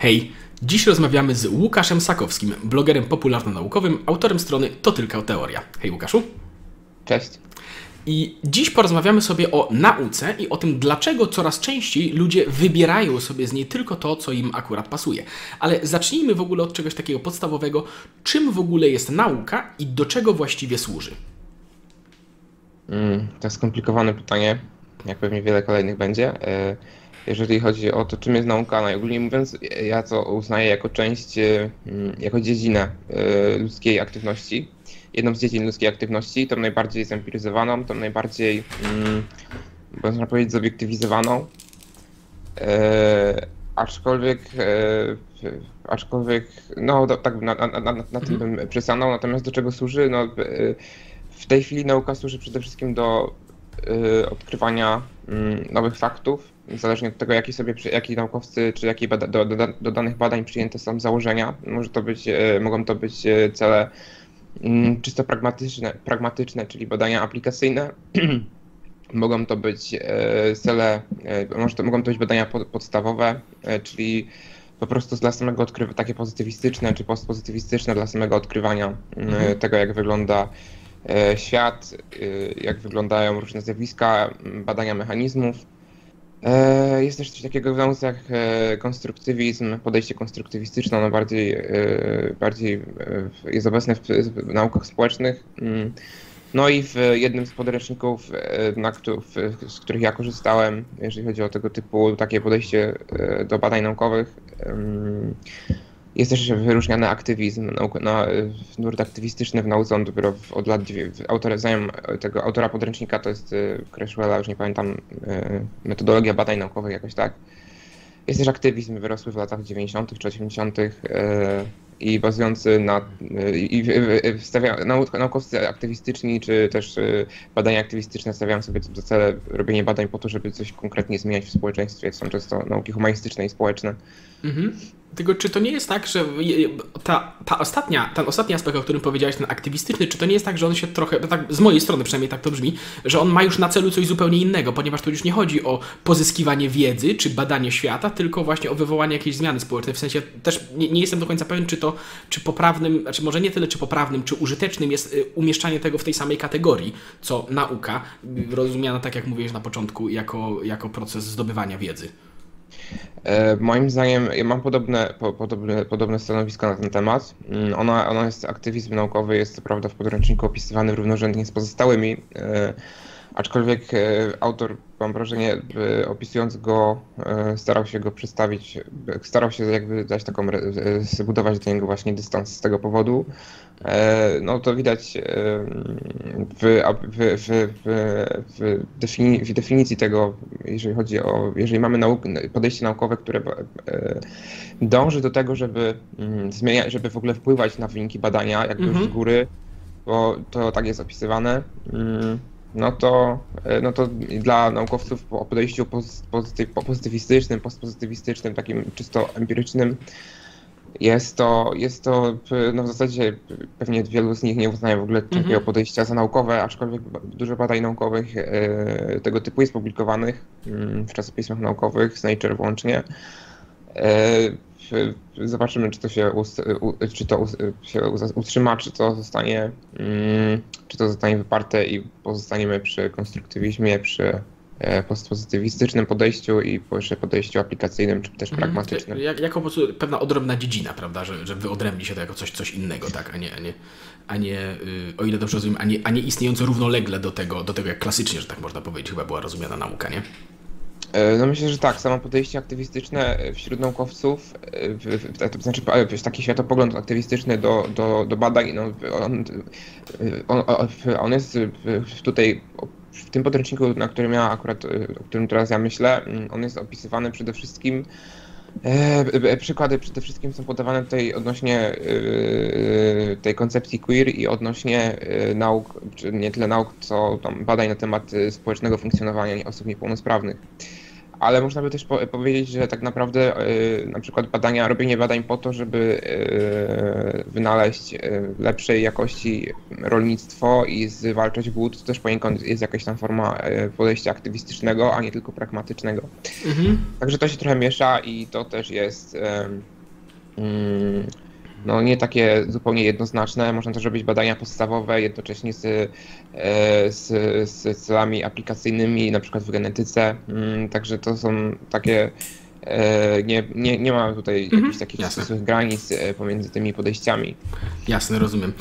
Hej, dziś rozmawiamy z Łukaszem Sakowskim, blogerem popularno-naukowym, autorem strony To Tylko Teoria. Hej Łukaszu. Cześć. I dziś porozmawiamy sobie o nauce i o tym, dlaczego coraz częściej ludzie wybierają sobie z niej tylko to, co im akurat pasuje. Ale zacznijmy w ogóle od czegoś takiego podstawowego. Czym w ogóle jest nauka i do czego właściwie służy? Mm, to skomplikowane pytanie, jak pewnie wiele kolejnych będzie. E, jeżeli chodzi o to, czym jest nauka, najogólniej mówiąc, ja to uznaję jako część, e, mm, jako dziedzinę e, ludzkiej aktywności. Jedną z dziedzin ludzkiej aktywności, tą najbardziej zempiryzowaną, tą najbardziej, mm, można powiedzieć, zobiektywizowaną. aczkolwiek, aczkolwiek, no tak na, na, na, na tym bym przesanął. Natomiast do czego służy? No, w tej chwili nauka służy przede wszystkim do y, odkrywania y, nowych faktów, zależnie od tego, jaki sobie, jaki naukowcy, czy jakie bada, do, do, do, danych badań przyjęte są założenia. Może to być, y, mogą to być y, cele mm, czysto pragmatyczne, pragmatyczne, czyli badania aplikacyjne. mogą to być y, cele, może to, mogą to być badania podstawowe, czyli po prostu dla samego odkrywania, takie pozytywistyczne czy postpozytywistyczne dla samego odkrywania mhm. tego, jak wygląda E, świat, e, jak wyglądają różne zjawiska, badania mechanizmów. E, jest też coś takiego w nauce jak konstruktywizm, podejście konstruktywistyczne, ono bardziej, bardziej jest obecne w naukach społecznych. Mm. No i w jednym z podręczników, na, z których ja korzystałem, jeżeli chodzi o tego typu takie podejście do badań naukowych, jest też wyróżniany aktywizm, na, nurt aktywistyczny w nauce, on dopiero od lat, autor, zanim tego autora podręcznika to jest y, Crashwella, już nie pamiętam, y, metodologia badań naukowych jakoś tak. Jest też aktywizm wyrosły w latach 90. czy 80. Y, i bazujący na i stawia, naukowcy aktywistyczni, czy też badania aktywistyczne stawiają sobie za cel robienie badań po to, żeby coś konkretnie zmieniać w społeczeństwie. Są często nauki humanistyczne i społeczne. Mhm. Tylko czy to nie jest tak, że ta, ta ostatnia, ten ostatni aspekt, o którym powiedziałeś, ten aktywistyczny, czy to nie jest tak, że on się trochę, tak z mojej strony przynajmniej tak to brzmi, że on ma już na celu coś zupełnie innego, ponieważ to już nie chodzi o pozyskiwanie wiedzy czy badanie świata, tylko właśnie o wywołanie jakiejś zmiany społecznej. W sensie też nie, nie jestem do końca pewien, czy to, czy poprawnym, znaczy może nie tyle czy poprawnym, czy użytecznym jest y, umieszczanie tego w tej samej kategorii, co nauka, rozumiana tak jak mówiłeś na początku, jako, jako proces zdobywania wiedzy. E, moim zdaniem, ja mam podobne, podobne, podobne stanowisko na ten temat. Mm, ona, ona jest, aktywizm naukowy jest co prawda w podręczniku opisywany równorzędnie z pozostałymi, e, aczkolwiek e, autor, mam wrażenie, opisując go, starał się go przedstawić, starał się jakby dać taką, zbudować do niego właśnie dystans z tego powodu. No to widać w, w, w, w, defini w definicji tego, jeżeli chodzi o, jeżeli mamy nauk podejście naukowe, które dąży do tego, żeby mm, zmieniać, żeby w ogóle wpływać na wyniki badania, jakby mhm. z góry, bo to tak jest opisywane, mm, no to, no to dla naukowców o podejściu pozytywistycznym, postpozytywistycznym, takim czysto empirycznym, jest to, jest to no w zasadzie pewnie wielu z nich nie uznaje w ogóle takiego mhm. podejścia za naukowe, aczkolwiek dużo badań naukowych e, tego typu jest publikowanych mm, w czasopismach naukowych, z Nature włącznie. E, zobaczymy, czy to się, czy to się utrzyma, czy to zostanie, mm, czy to zostanie wyparte i pozostaniemy przy konstruktywizmie, przy E, postpozytywistycznym podejściu i jeszcze podejściu aplikacyjnym, czy też mhm. pragmatycznym. Jak, jako po prostu pewna odrębna dziedzina, prawda, że, że wyodrębni się to jako coś, coś innego, tak, a nie, a nie, a nie yy, o ile dobrze rozumiem, a nie, a nie istniejące równolegle do tego, do tego, jak klasycznie, że tak można powiedzieć, chyba była rozumiana nauka, nie? E, no myślę, że tak, samo podejście aktywistyczne wśród naukowców, to znaczy taki światopogląd aktywistyczny do, do, do badań, no, on, on, on jest tutaj w tym podręczniku, na którym ja akurat, o którym teraz ja myślę, mm, on jest opisywany przede wszystkim e, e, Przykłady przede wszystkim są podawane tutaj odnośnie e, tej koncepcji queer i odnośnie nauk, nie tyle nauk, co badań na temat społecznego funkcjonowania osób niepełnosprawnych. Ale można by też po powiedzieć, że tak naprawdę na przykład badania, robienie badań po to, żeby wynaleźć lepszej jakości rolnictwo i zwalczać głód, to też poniekąd jest jakaś tam forma podejścia aktywistycznego, a nie tylko pragmatycznego. Mhm. Także to się trochę miesza i to też jest mm, no, nie takie zupełnie jednoznaczne. Można też robić badania podstawowe jednocześnie z, e, z, z celami aplikacyjnymi, na przykład w genetyce. Mm, także to są takie. E, nie, nie, nie ma tutaj mhm, jakichś takich ścisłych granic e, pomiędzy tymi podejściami. Jasne, rozumiem.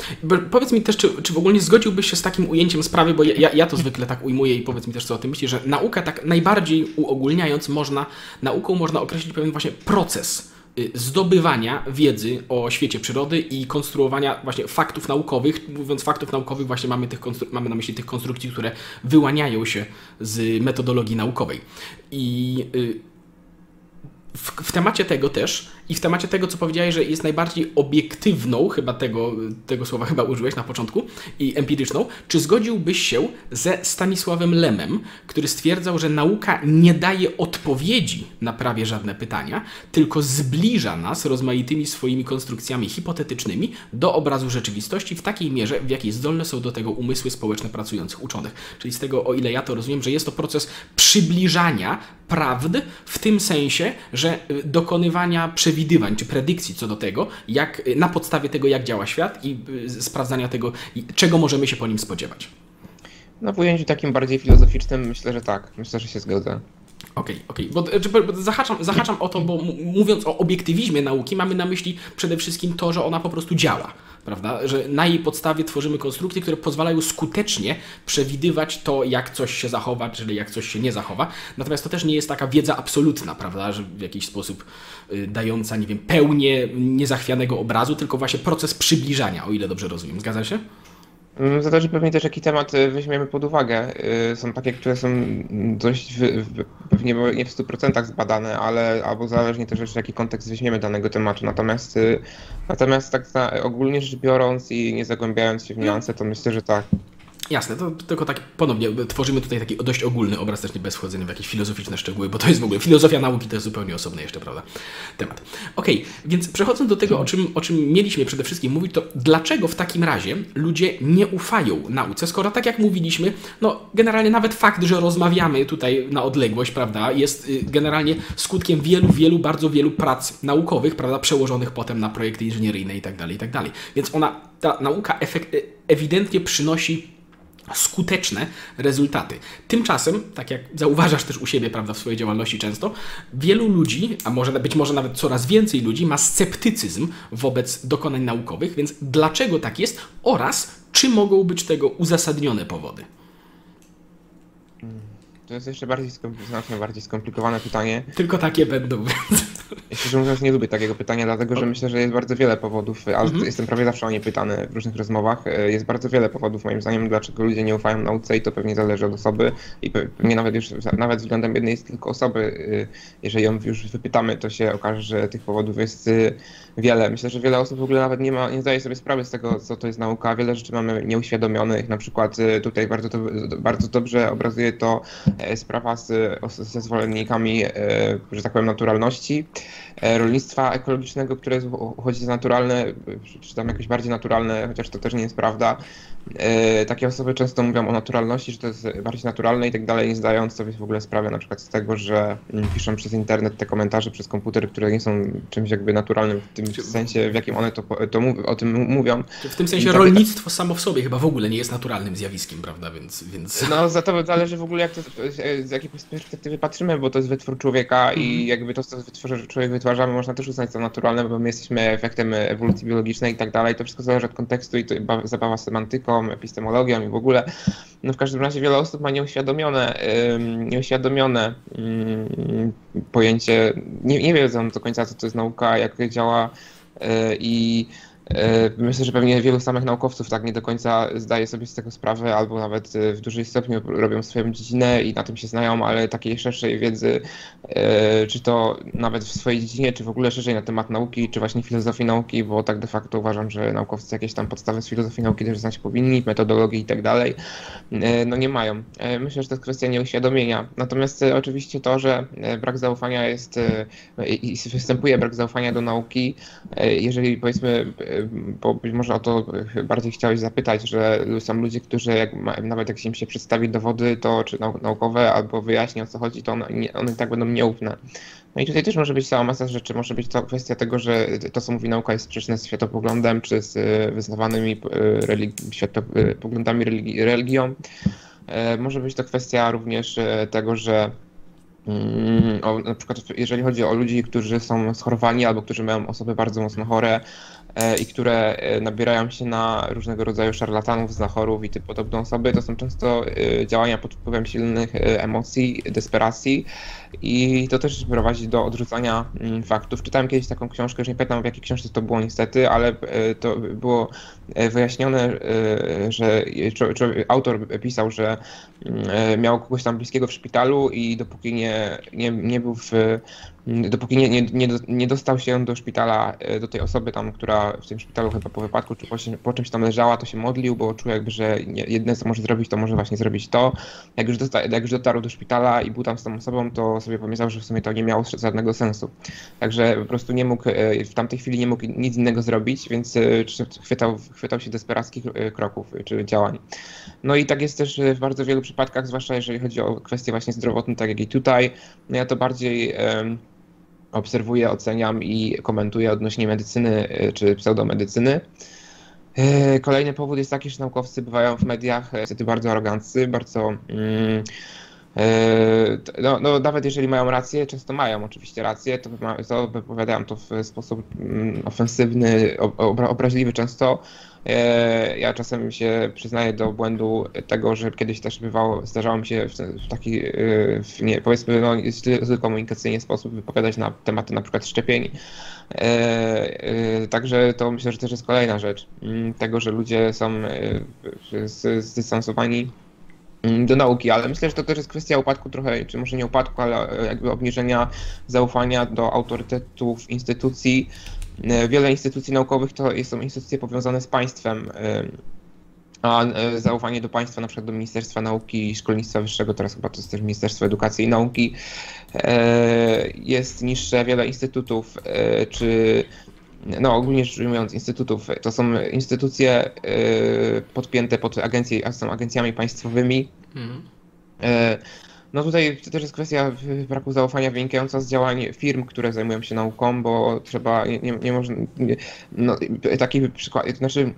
Powiedz mi też, czy, czy w ogóle nie zgodziłbyś się z takim ujęciem sprawy, bo ja, ja to zwykle tak ujmuję i powiedz mi też, co o tym myślisz, że nauka tak najbardziej uogólniając można, nauką można określić pewien właśnie proces zdobywania wiedzy o świecie przyrody i konstruowania właśnie faktów naukowych. Mówiąc faktów naukowych, właśnie mamy, tych mamy na myśli tych konstrukcji, które wyłaniają się z metodologii naukowej. I y, w, w, temacie tego też i w temacie tego, co powiedziałeś, że jest najbardziej obiektywną, chyba tego, tego słowa chyba użyłeś na początku, i empiryczną, czy zgodziłbyś się ze Stanisławem Lemem, który stwierdzał, że nauka nie daje odpowiedzi na prawie żadne pytania, tylko zbliża nas rozmaitymi swoimi konstrukcjami hipotetycznymi do obrazu rzeczywistości w takiej mierze, w jakiej zdolne są do tego umysły społeczne pracujących uczonych. Czyli z tego, o ile ja to rozumiem, że jest to proces przybliżania prawd w tym sensie, że dokonywania przewidywań czy predykcji co do tego, jak na podstawie tego, jak działa świat i y, sprawdzania tego, czego możemy się po nim spodziewać. No w ujęciu takim bardziej filozoficznym myślę, że tak. Myślę, że się zgodzę. Okej, okay, okej. Okay. Bo, bo zahaczam, zahaczam o to, bo mówiąc o obiektywizmie nauki, mamy na myśli przede wszystkim to, że ona po prostu działa. Prawda? Że na jej podstawie tworzymy konstrukcje, które pozwalają skutecznie przewidywać to, jak coś się zachowa, czyli jak coś się nie zachowa. Natomiast to też nie jest taka wiedza absolutna, prawda? Że w jakiś sposób y, dająca, nie wiem, pełnię niezachwianego obrazu, tylko właśnie proces przybliżania, o ile dobrze rozumiem. Zgadza się? Mm, zależy pewnie też, jaki temat y, weźmiemy pod uwagę. Y, są takie, które są dość w, w, pewnie nie w 100% zbadane, ale albo zależnie też jaki kontekst weźmiemy danego tematu. Natomiast, y, natomiast tak ogólnie rzecz biorąc i nie zagłębiając się w niuanse, to myślę, że tak. Jasne, to tylko tak ponownie tworzymy tutaj taki dość ogólny obraz, też nie bez wchodzenia w jakieś filozoficzne szczegóły, bo to jest w ogóle filozofia nauki, to jest zupełnie osobny jeszcze, prawda, temat. Okej, okay, więc przechodząc do tego, o czym, o czym mieliśmy przede wszystkim mówić, to dlaczego w takim razie ludzie nie ufają nauce, skoro tak jak mówiliśmy, no generalnie nawet fakt, że rozmawiamy tutaj na odległość, prawda, jest y, generalnie skutkiem wielu, wielu, bardzo wielu prac naukowych, prawda, przełożonych potem na projekty inżynieryjne i tak dalej, i tak dalej. Więc ona, ta nauka efekt, ewidentnie przynosi skuteczne rezultaty. Tymczasem, tak jak zauważasz też u siebie, prawda, w swojej działalności często, wielu ludzi, a może być może nawet coraz więcej ludzi ma sceptycyzm wobec dokonań naukowych, więc dlaczego tak jest oraz czy mogą być tego uzasadnione powody? To jest jeszcze bardziej znacznie bardziej skomplikowane pytanie. Tylko takie będą. Ja szczerze mówiąc nie lubię takiego pytania, dlatego że myślę, że jest bardzo wiele powodów, ale mhm. jestem prawie zawsze o nie pytany w różnych rozmowach. E, jest bardzo wiele powodów moim zdaniem, dlaczego ludzie nie ufają nauce i to pewnie zależy od osoby i pewnie nawet już nawet względem jednej z tylko osoby, e, jeżeli ją już wypytamy, to się okaże, że tych powodów jest e, wiele. Myślę, że wiele osób w ogóle nawet nie, ma, nie zdaje sobie sprawy z tego, co to jest nauka. Wiele rzeczy mamy nieuświadomionych, na przykład tutaj bardzo, to, bardzo dobrze obrazuje to sprawa z, ze zwolennikami, że tak powiem, naturalności. E, rolnictwa ekologicznego, które uchodzi za naturalne, czy tam jakieś bardziej naturalne, chociaż to też nie jest prawda. E, takie osoby często mówią o naturalności, że to jest bardziej naturalne i tak dalej, nie zdając sobie w ogóle sprawy na przykład z tego, że mm, piszą przez internet te komentarze, przez komputer, które nie są czymś jakby naturalnym w tym sensie, w jakim one to, to o tym mówią. W tym sensie tak, rolnictwo samo w sobie chyba w ogóle nie jest naturalnym zjawiskiem, prawda? Więc, więc... No za to zależy w ogóle jak to, z jakiej perspektywy patrzymy, bo to jest wytwór człowieka i mhm. jakby to, co człowiek wytwarzamy, można też uznać za naturalne, bo my jesteśmy efektem ewolucji biologicznej i tak dalej. To wszystko zależy od kontekstu i to zabawa semantyką, epistemologią i w ogóle. No w każdym razie wiele osób ma nieuświadomione, nieuświadomione pojęcie, nie, nie wiedzą do końca, co to jest nauka, jak działa y, i myślę, że pewnie wielu samych naukowców tak nie do końca zdaje sobie z tego sprawę, albo nawet e, w dużym stopniu robią swoją dziedzinę i na tym się znają, ale takiej szerszej wiedzy, e, czy to nawet w swojej dziedzinie, czy w ogóle szerzej na temat nauki, czy właśnie filozofii nauki, bo tak de facto uważam, że naukowcy jakieś tam podstawy z filozofii nauki też znać powinni, metodologii i tak dalej, no nie mają. Myślę, że to jest kwestia nieuświadomienia. Natomiast oczywiście to, że brak zaufania jest i występuje brak zaufania do nauki, jeżeli powiedzmy bo być może o to bardziej chciałeś zapytać, że są ludzie, którzy jak, nawet jak im się przedstawi dowody, to czy naukowe, albo wyjaśni o co chodzi, to one, one tak będą nieufne. No i tutaj też może być cała masa rzeczy. Może być to kwestia tego, że to, co mówi nauka, jest sprzeczne z światopoglądem, czy z e, wyznawanymi e, religi- światopoglądami religi- religią. E, może być to kwestia również tego, że o, na przykład jeżeli chodzi o ludzi, którzy są schorowani albo którzy mają osoby bardzo mocno chore, E, i które e, nabierają się na różnego rodzaju szarlatanów, znachorów i tym podobne osoby, to są często e, działania pod wpływem silnych emocji, desperacji i to też prowadzi do odrzucania mm, faktów. Czytałem kiedyś taką książkę, już nie pamiętam w jakiej książce to było niestety, ale to było wyjaśnione, że autor pisał, że mm, miał kogoś tam bliskiego w szpitalu i dopóki nie, nie, nie był w dopóki nie, nie, nie, nie dostał się do szpitala, do tej osoby tam, która w tym szpitalu chyba po wypadku, czy po, po czymś tam leżała, to się modlił, bo czuł jakby, że jedyne co może zrobić, to może właśnie zrobić to. Jak już, dosta, jak już dotarł do szpitala i był tam z tą osobą, to sobie pomyślał, że w sumie to nie miało żadnego sensu. Także po prostu nie mógł, e, w tamtej chwili nie mógł nic innego zrobić, więc e, chwytał, chwytał się desperackich e, kroków czy działań. No i tak jest też w bardzo wielu przypadkach, zwłaszcza jeżeli chodzi o kwestie właśnie zdrowotne, tak jak i tutaj. No ja to bardziej obserwuję, oceniam i komentuję odnośnie medycyny y, czy pseudomedycyny. Y, kolejny powód jest taki, że naukowcy bywają w mediach y, niestety bardzo aroganccy, bardzo. Mm, no, no, nawet jeżeli mają rację, często mają oczywiście rację, to, to wypowiadają to w sposób mm, ofensywny, obraźliwy często, ja czasem się przyznaję do błędu tego, że kiedyś też bywało, zdarzało mi się w taki, e, w nie, powiedzmy, no, komunikacyjny sposób wypowiadać na tematy na przykład szczepień. E, także to myślę, że też jest kolejna rzecz mm, tego, że ludzie są zdystansowani mm, do nauki, ale myślę, że to też jest kwestia upadku trochę, czy może nie upadku, ale jakby obniżenia zaufania do autorytetów instytucji, E, wiele instytucji naukowych to są instytucje powiązane z państwem, e, a e, zaufanie do państwa, na przykład do Ministerstwa Nauki i Szkolnictwa Wyższego, teraz chyba to jest też Ministerstwo Edukacji i Nauki, jest niższe. Wiele instytutów, czy no ogólnie rzecz ujmując, instytutów, to są instytucje podpięte pod agencje, są agencjami państwowymi. Mhm. No tutaj to też jest kwestia braku zaufania wynikająca z działań firm, które zajmują się nauką, bo trzeba, nie, nie, można, no, taki przykład, znaczy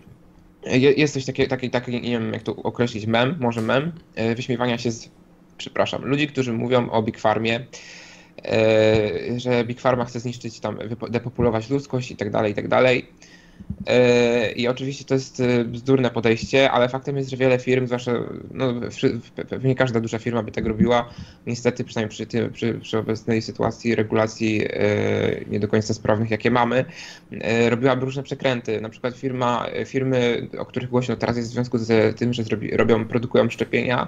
jest coś takiego, taki, taki, nie wiem jak to określić, mem, może mem, e, wyśmiewania się z, przepraszam, ludzi, którzy mówią o Big Farmie, e, że Big Pharma chce zniszczyć tam, depopulować ludzkość i tak dalej, i tak dalej. E, I oczywiście to jest e, bzdurne podejście, ale faktem jest, że wiele firm, zwłaszcza no, pewnie każda duża firma by tak robiła, niestety przynajmniej przy, tym, przy, przy obecnej sytuacji regulacji e, nie do końca sprawnych, jakie mamy, robiłaby różne przekręty. Na przykład firma, firmy, o których głośno teraz jest w związku z tym, że zrobi, robią, produkują szczepienia,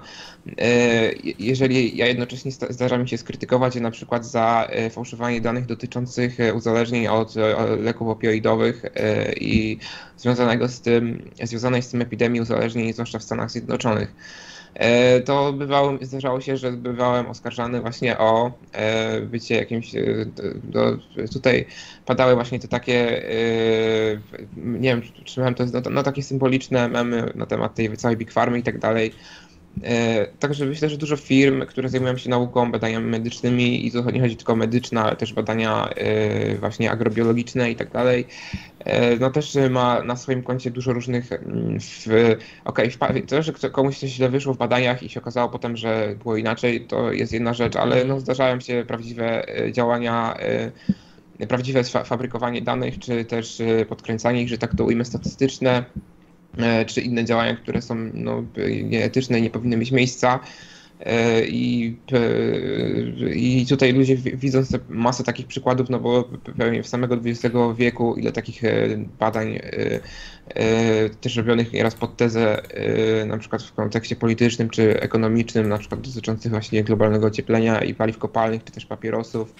jeżeli ja jednocześnie zdarza mi się skrytykować je na przykład za fałszowanie danych dotyczących uzależnień od leków opioidowych i związanego z tym, związanej z tym epidemią uzależnień, zwłaszcza w Stanach Zjednoczonych. E, to bywało, zdarzało się, że bywałem oskarżany właśnie o e, bycie jakimś, e, do, tutaj padały właśnie te takie, nie wiem, czy to jest, no, no takie symboliczne memy na temat tej całej Big Farmy i tak dalej, także myślę, że dużo firm, które zajmują się nauką, badaniami medycznymi i to nie chodzi tylko o medyczne, ale też badania e, właśnie agrobiologiczne i tak dalej, e, no też ma na swoim koncie dużo różnych, mm, okej, okay, to, że komuś coś źle wyszło w badaniach i się okazało potem, że było inaczej, to jest jedna rzecz, ale no zdarzają się prawdziwe działania prawdziwe fabrykowanie danych, czy też podkręcanie ich, że tak to ujmę, statystyczne, E, czy inne działania, które są no, nieetyczne i nie powinny mieć miejsca. I, I tutaj ludzie widząc masę takich przykładów, no bo pewnie w samego XX wieku ile takich badań też robionych nieraz pod tezę na przykład w kontekście politycznym czy ekonomicznym, na przykład dotyczących właśnie globalnego ocieplenia i paliw kopalnych, czy też papierosów,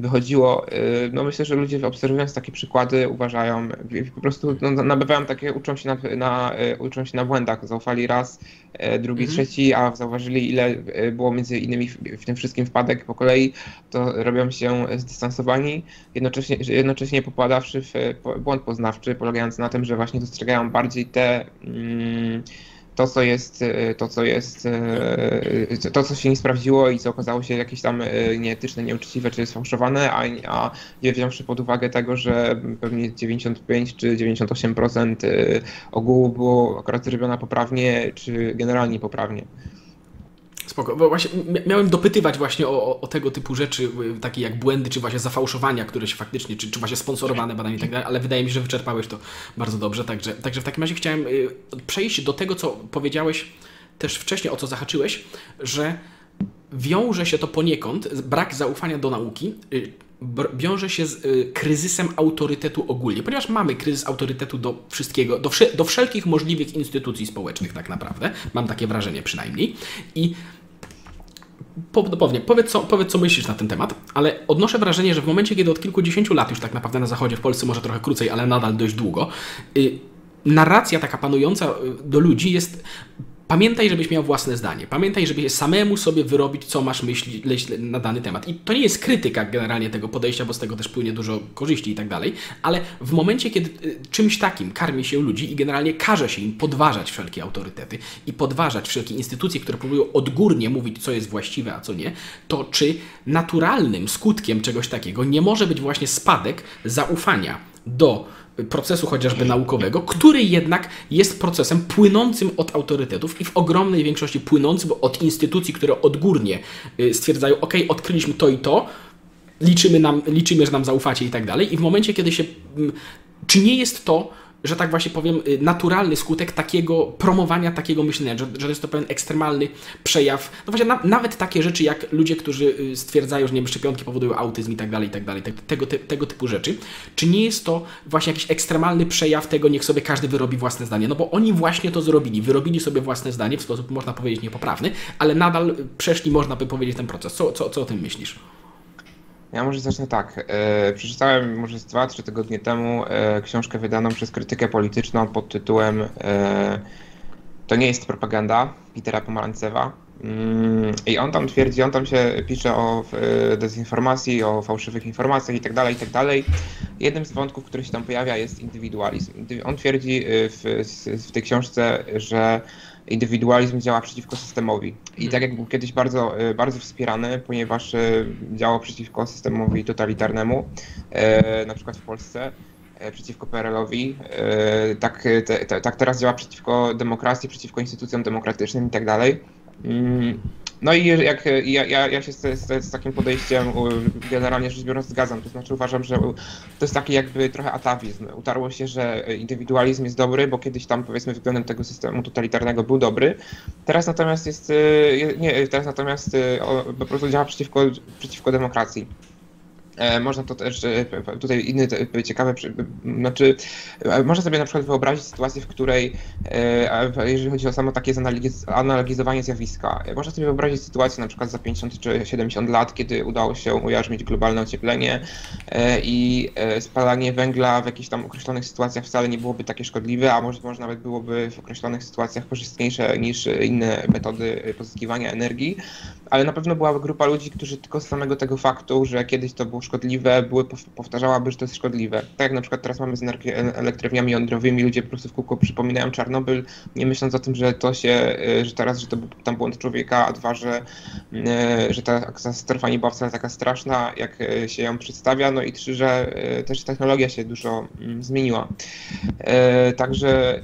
wychodziło. Y, no myślę, że ludzie obserwując takie przykłady uważają, po prostu no, nabywają takie, uczą się na, na, y, uczą się na błędach. Zaufali raz, y, drugi, mhm. trzeci, a zauważyli ile było między innymi w, w, tym wszystkim wpadek po kolei, to robią się zdystansowani, jednocześnie, jednocześnie popadawszy w błąd poznawczy, polegający na tym, że właśnie dostrzegają bardziej te mm, to, co jest, e, to, co jest, e, to, co się nie sprawdziło i co okazało się jakieś tam e, nieetyczne, nieuczciwe czy sfałszowane, a, a nie wziąwszy pod uwagę tego, że pewnie 95 czy 98% ogółu było akurat zrobione poprawnie, czy generalnie poprawnie. Spoko, bo właśnie miałem dopytywać właśnie o, o, tego typu rzeczy, y, takie jak błędy, czy właśnie zafałszowania, które się faktycznie, czy, czy właśnie sponsorowane badania i tak dalej, ale wydaje mi się, że wyczerpałeś to bardzo dobrze, także, także w takim razie chciałem y, przejść do tego, co powiedziałeś też wcześniej, o co zahaczyłeś, że wiąże się to poniekąd, brak zaufania do nauki, y, wiąże się z kryzysem autorytetu ogólnie, ponieważ mamy kryzys autorytetu do wszystkiego, do, do wszelkich możliwych instytucji społecznych tak naprawdę, mam takie wrażenie przynajmniej i Pewnie, powiedz co, powiedz co myślisz na ten temat, ale odnoszę wrażenie, że w momencie, kiedy od kilkudziesięciu lat już tak naprawdę na zachodzie, w Polsce może trochę krócej, ale nadal dość długo, y, narracja taka panująca y, do ludzi jest Pamiętaj, żebyś miał własne zdanie. Pamiętaj, żebyś samemu sobie wyrobić, co masz myśli na dany temat. I to nie jest krytyka generalnie tego podejścia, bo z tego też płynie dużo korzyści i tak dalej, ale w momencie, kiedy y, czymś takim karmi się ludzi i generalnie każe się im podważać wszelkie autorytety i podważać wszelkie instytucje, które próbują odgórnie mówić, co jest właściwe, a co nie, to czy naturalnym skutkiem czegoś takiego nie może być właśnie spadek zaufania do procesu chociażby naukowego, który jednak jest procesem płynącym od autorytetów i w ogromnej większości płynącym od instytucji, które odgórnie y, stwierdzają, ok, odkryliśmy to i to, liczymy, nam, liczymy, że nam zaufacie i tak dalej. I w momencie, kiedy się. Mm, czy nie jest to że tak właśnie powiem, y, naturalny skutek takiego promowania takiego myślenia, że, że jest to pewien ekstremalny przejaw. No właśnie, na, nawet takie rzeczy jak ludzie, którzy y, stwierdzają, że nie wiem, szczepionki powodują autyzm i tak dalej, i tak dalej, tego, te, tego typu rzeczy. Czy nie jest to właśnie jakiś ekstremalny przejaw tego, niech sobie każdy wyrobi własne zdanie? No bo oni właśnie to zrobili, wyrobili sobie własne zdanie w sposób, można powiedzieć, niepoprawny, ale nadal przeszli, można by powiedzieć, ten proces. Co, co, co o tym myślisz? Ja może zacznę tak. E, przeczytałem może z 2-3 tygodnie temu e, książkę wydaną przez krytykę polityczną pod tytułem e, To nie jest propaganda Petera Pomarancewa. Mm, I on tam twierdzi, on tam się pisze o dezinformacji, o fałszywych informacjach i tak dalej, i tak. Jednym z wątków, który się tam pojawia jest indywidualizm. On twierdzi w, w tej książce, że indywidualizm działa przeciwko systemowi. I tak jak był kiedyś bardzo, e, bardzo wspierany, ponieważ e, działał przeciwko systemowi totalitarnemu, e, na przykład w Polsce, przeciwko PRL-owi, tak, te, tak teraz działa przeciwko demokracji, przeciwko instytucjom demokratycznym i tak dalej. No i jak, ja, ja, ja się z, z, z, takim podejściem generalnie rzecz biorąc zgadzam, to znaczy uważam, że to jest taki jakby trochę atawizm. Utarło się, że indywidualizm jest dobry, bo kiedyś tam powiedzmy względem tego systemu totalitarnego był dobry. Teraz natomiast jest, nie, teraz natomiast po prostu działa przeciwko, przeciwko demokracji. E, można to też, e, tutaj inny ciekawe, znaczy można sobie na przykład wyobrazić sytuację, w której, e, jeżeli chodzi o samo takie analogizowanie zjawiska, można sobie wyobrazić sytuację na przykład za 50 czy 70 lat, kiedy udało się ujarzmić globalne ocieplenie i spalanie węgla w jakichś tam określonych sytuacjach wcale nie byłoby takie szkodliwe, a może, może nawet byłoby w określonych sytuacjach korzystniejsze niż inne metody pozyskiwania energii, ale na pewno byłaby grupa ludzi, którzy tylko z samego tego faktu, że kiedyś to było szkodliwe, były, powtarzałaby, że to jest szkodliwe. Tak jak na przykład teraz mamy z elektrowniami jądrowymi, ludzie po prostu w kółko przypominają Czarnobyl, nie myśląc o tym, że to się, y, że teraz, że to był tam błąd człowieka, a dwa, że, y, że ta katastrofa nie była wcale taka straszna, jak się ją przedstawia, no i trzy, że też technologia się dużo zmieniła. Także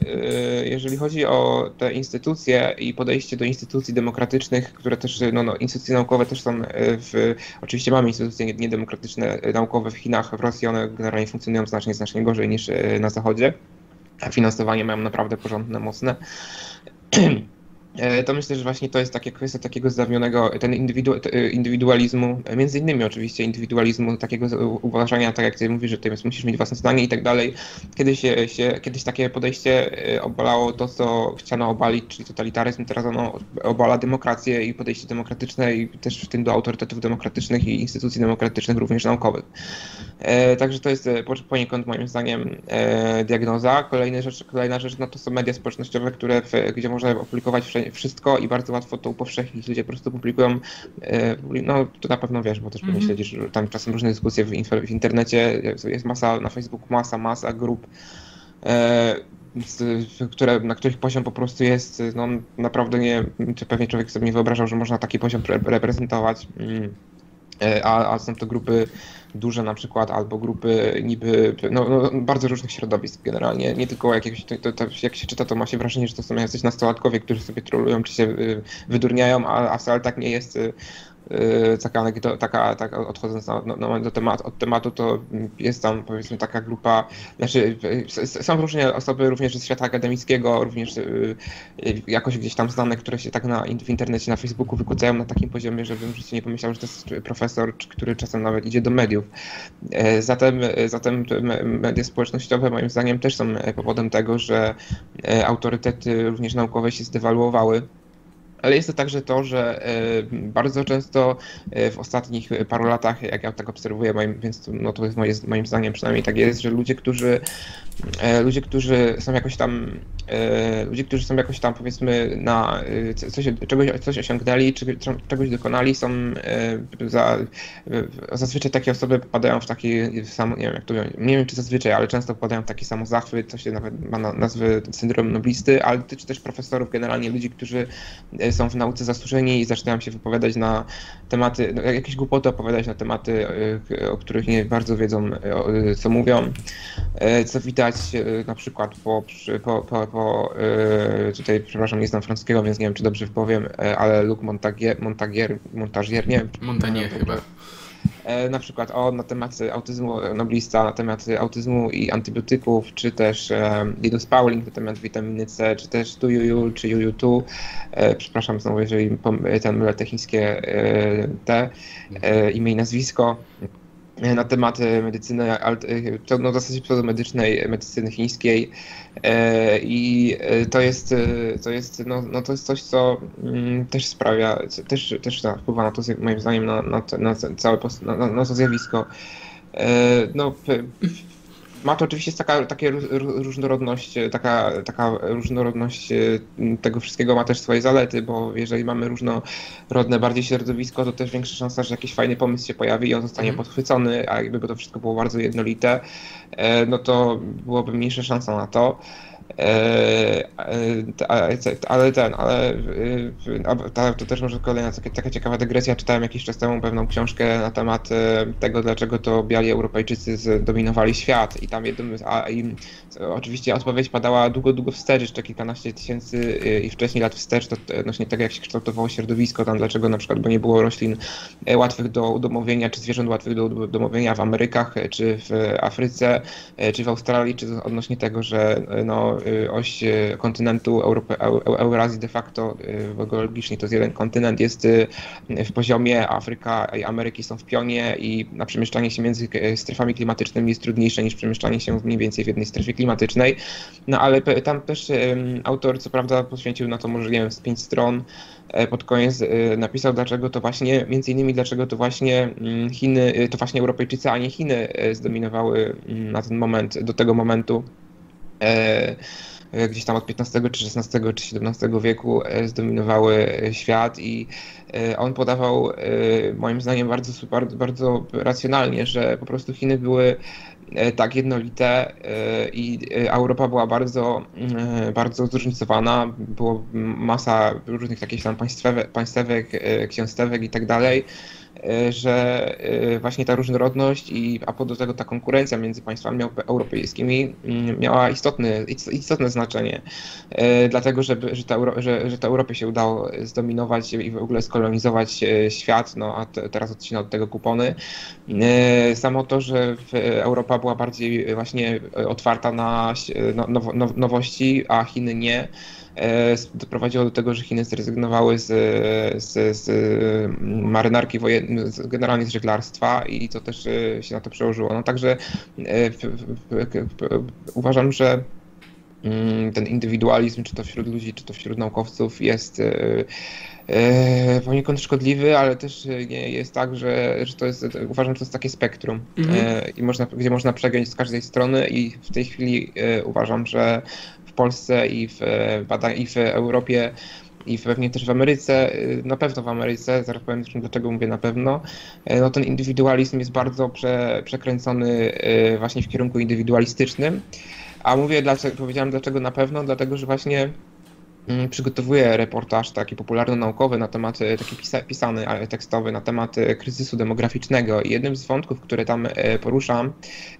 jeżeli chodzi o te instytucje i podejście do instytucji demokratycznych, które też, no, no instytucje naukowe też są w, oczywiście mamy instytucje niedemokratyczne, E, naukowe w Chinach, w Rosji, one generalnie funkcjonują znacznie, znacznie gorzej niż e, na Zachodzie. Finansowanie mają naprawdę porządne, mocne. E, to myślę, że właśnie to jest takie kwestia takiego zawnionego, ten indywidu, e, indywidualizmu, e, między innymi oczywiście indywidualizmu, takiego uważania, tak jak ty mówisz, że ty musisz mieć własne zdanie i tak dalej. Kiedyś, się, kiedyś takie podejście obalało to, co chciano obalić, czyli totalitaryzm, teraz ono obala demokrację i podejście demokratyczne i też w tym do autorytetów demokratycznych i instytucji demokratycznych, również naukowych. Także to jest poniekąd moim zdaniem diagnoza. Kolejna rzecz, kolejna rzecz no to są media społecznościowe, które, gdzie można opublikować wszędzie wszystko i bardzo łatwo to upowszechnić. Ludzie po prostu publikują, e, no to na pewno wiesz, bo też pewnie mm-hmm. śledzisz tam czasem różne dyskusje w, w internecie, jest masa na Facebooku, masa, masa grup, e, które, na których poziom po prostu jest, no naprawdę nie, czy pewnie człowiek sobie nie wyobrażał, że można taki poziom reprezentować. Mm. E, a, a są to grupy duże na przykład, albo grupy niby, no, no bardzo różnych środowisk generalnie, nie tylko to, to, to, jak się czyta, to ma się wrażenie, że to są jacyś nastolatkowie, którzy sobie trolują, czy się y, wydurniają, a, a wcale tak nie jest Y, taka anegdota, taka, taka odchodząc na, na, do temat, od tematu, to jest tam powiedzmy taka grupa, znaczy są różne osoby również ze świata akademickiego, również y, y, jakoś gdzieś tam znane, które się tak na, w internecie, na Facebooku wykładają na takim poziomie, żebym w życiu nie pomyślał, że to jest profesor, który czasem nawet idzie do mediów. E, zatem, zatem media społecznościowe moim zdaniem też są powodem tego, że e, autorytety również naukowe się zdewaluowały ale jest to także to, że e, bardzo często e, w ostatnich paru latach, jak ja tak obserwuję, więc no to jest moje, moim zdaniem przynajmniej tak jest, że ludzie, którzy ludzie, którzy są jakoś tam ludzie, którzy są jakoś tam powiedzmy na coś, czegoś, coś osiągnęli, czy czegoś dokonali, są za, zazwyczaj takie osoby popadają w taki sam, nie wiem jak to nie wiem czy zazwyczaj, ale często popadają w taki samozachwyt, co się nawet ma nazwy syndrom noblisty, ale dotyczy też profesorów, generalnie ludzi, którzy są w nauce zasłużeni i zaczynają się wypowiadać na tematy, no, jakieś głupoty opowiadać na tematy, o których nie bardzo wiedzą, co mówią. Co widać na przykład po, po, po, po tutaj, przepraszam, nie znam francuskiego, więc nie wiem, czy dobrze wypowiem, ale Luc Montagier, Montagier, Montagier, nie wiem. Montagnier chyba. E, na przykład o, na temat autyzmu, noblista na temat autyzmu i antybiotyków, czy też e, Linus Pauling na temat witaminy C, czy też Tuyuju, czy Juju2. E, przepraszam znowu, jeżeli ten mylę te chińskie e, T, e, imię i nazwisko na temat medycyny, no w zasadzie pseudomedycznej, medycyny chińskiej i to jest, to jest, no, no to jest coś, co mm, też sprawia, też, też wpływa na to moim zdaniem na, na, na całe, na, na to zjawisko. No, ma to oczywiście taka, takie różnorodność, taka, taka różnorodność e, tego wszystkiego ma też swoje zalety, bo jeżeli mamy różnorodne bardziej środowisko, to też większa szansa, że jakiś fajny pomysł się pojawi i on zostanie mm. podchwycony, a jakby to wszystko było bardzo jednolite, e, no to byłoby mniejsza szansa na to. E, ale ten, ale to też może kolejna taka ciekawa dygresja. Czytałem jakiś czas temu pewną książkę na temat e, tego, dlaczego to biali Europejczycy zdominowali świat i tam jednym, a im oczywiście odpowiedź padała długo, długo wstecz, jeszcze kilkanaście tysięcy e, i wcześniej lat wstecz, to odnośnie tego, jak się kształtowało środowisko, tam dlaczego na przykład, bo nie było roślin łatwych do udomowienia, czy zwierząt łatwych do udomowienia w Amerykach, czy w Afryce, czy w Australii, czy odnośnie tego, że no, oś y, kontynentu Europy, Eurazji de facto y, geologicznie to jest jeden kontynent, jest w poziomie, Afryka i Ameryki są w pionie i na przemieszczanie się między strefami klimatycznymi jest trudniejsze niż przemieszczanie się mniej więcej w jednej strefie klimatycznej. No ale tam też autor co prawda poświęcił na to może nie wiem z pięć stron, e, pod koniec napisał, dlaczego to właśnie, między innymi dlaczego to właśnie mm, Chiny, to właśnie Europejczycy, a nie Chiny zdominowały mm, na ten moment, do tego momentu gdzieś tam od XV czy XVI czy XVII wieku e, zdominowały świat i on podawał moim zdaniem bardzo, bardzo, bardzo racjonalnie, że po prostu Chiny były tak jednolite i Europa była bardzo, bardzo zróżnicowana, było masa różnych takich tam państwewek, państwek księstewek i tak dalej że właśnie ta różnorodność i a do tego ta konkurencja między państwami europejskimi mm, miała istotne, istotne znaczenie, dlatego żeby, że, ta, że, że to Europie się udało zdominować i w ogóle skolonizować świat, no a teraz odcina od tego kupony. Samo to, że Europa była bardziej właśnie otwarta na nowości, a Chiny nie, doprowadziło do tego, że Chiny zrezygnowały z, z, z marynarki wojennej, generalnie z żeglarstwa i to też e, się na to przełożyło. No także e, uważam, że mm, ten indywidualizm, czy to wśród ludzi, czy to wśród naukowców jest e, poniekąd szkodliwy, ale też nie jest tak, że, że to jest, uważam, że to jest takie spektrum mhm. e, i można, gdzie można przegiąć z każdej strony i w tej chwili e, uważam, że Polsce i w, i w Europie i pewnie też w Ameryce, na pewno w Ameryce, zaraz powiem dlaczego mówię na pewno, no ten indywidualizm jest bardzo prze, przekręcony właśnie w kierunku indywidualistycznym. A mówię, dlaczego, powiedziałem dlaczego na pewno, dlatego że właśnie przygotowuję reportaż taki popularno-naukowy na temat, e, taki pisa, pisany, tekstowy na temat e, kryzysu demograficznego i jednym z wątków, które tam e, poruszam,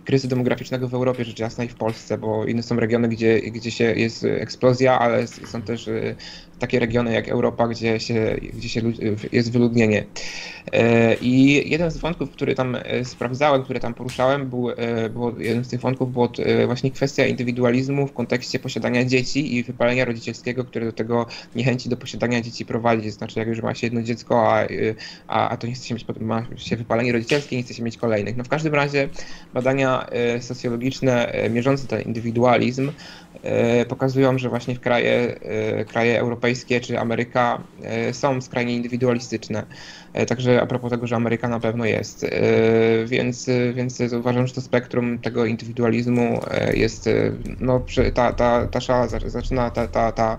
kryzysu demograficznego w Europie, rzecz jasna i w Polsce, bo inne są regiony, gdzie, gdzie się jest eksplozja, ale są też takie regiony jak Europa, gdzie się, gdzie się jest wyludnienie. I jeden z wątków, który tam sprawdzałem, który tam poruszałem, był, było, jeden z tych wątków było właśnie kwestia indywidualizmu w kontekście posiadania dzieci i wypalenia rodzicielskiego, które do tego niechęci do posiadania dzieci prowadzi. Znaczy, jak już ma się jedno dziecko, a, a, a to nie chce się mieć, ma się wypalenie rodzicielskie, nie chce się mieć kolejnych. No w każdym razie badania e, socjologiczne e, mierzące ten indywidualizm pokazują, że właśnie w kraje, kraje europejskie czy Ameryka są skrajnie indywidualistyczne. Także a propos tego, że Ameryka na pewno jest. Więc, więc uważam, że to spektrum tego indywidualizmu jest, no, ta, ta, ta szala zaczyna, ta, ta, ta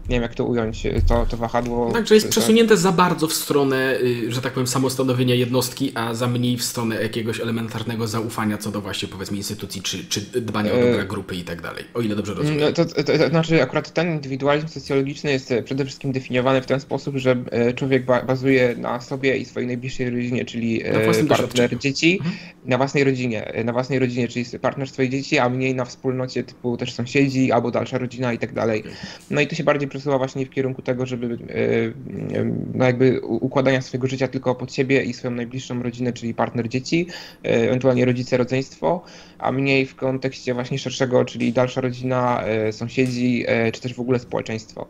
nie wiem jak to ująć, to, to wahadło. Także jest przesunięte za bardzo w stronę, y, że tak powiem, samostanowienia jednostki, a za mniej w stronę jakiegoś elementarnego zaufania co do właśnie powiedzmy instytucji, czy, czy dbania o e, dobra grupy i tak dalej. O ile dobrze rozumiem. No, to, to, to, znaczy akurat ten indywidualizm socjologiczny jest e, przede wszystkim definiowany w ten sposób, że e, człowiek bazuje na sobie i swojej najbliższej rodzinie, czyli partner dzieci, mhm. na własnej rodzinie, na własnej rodzinie, czyli partner swoich dzieci, a mniej na wspólnocie typu też sąsiedzi albo dalsza rodzina i tak dalej. No i to się bardziej przesuwa właśnie w kierunku tego, żeby e, e, no jakby układania swojego życia tylko pod siebie i swoją najbliższą rodzinę, czyli partner dzieci, e, ewentualnie rodzice, rodzeństwo, a mniej w kontekście właśnie szerszego, czyli dalsza rodzina, sąsiedzi, czy też w ogóle społeczeństwo.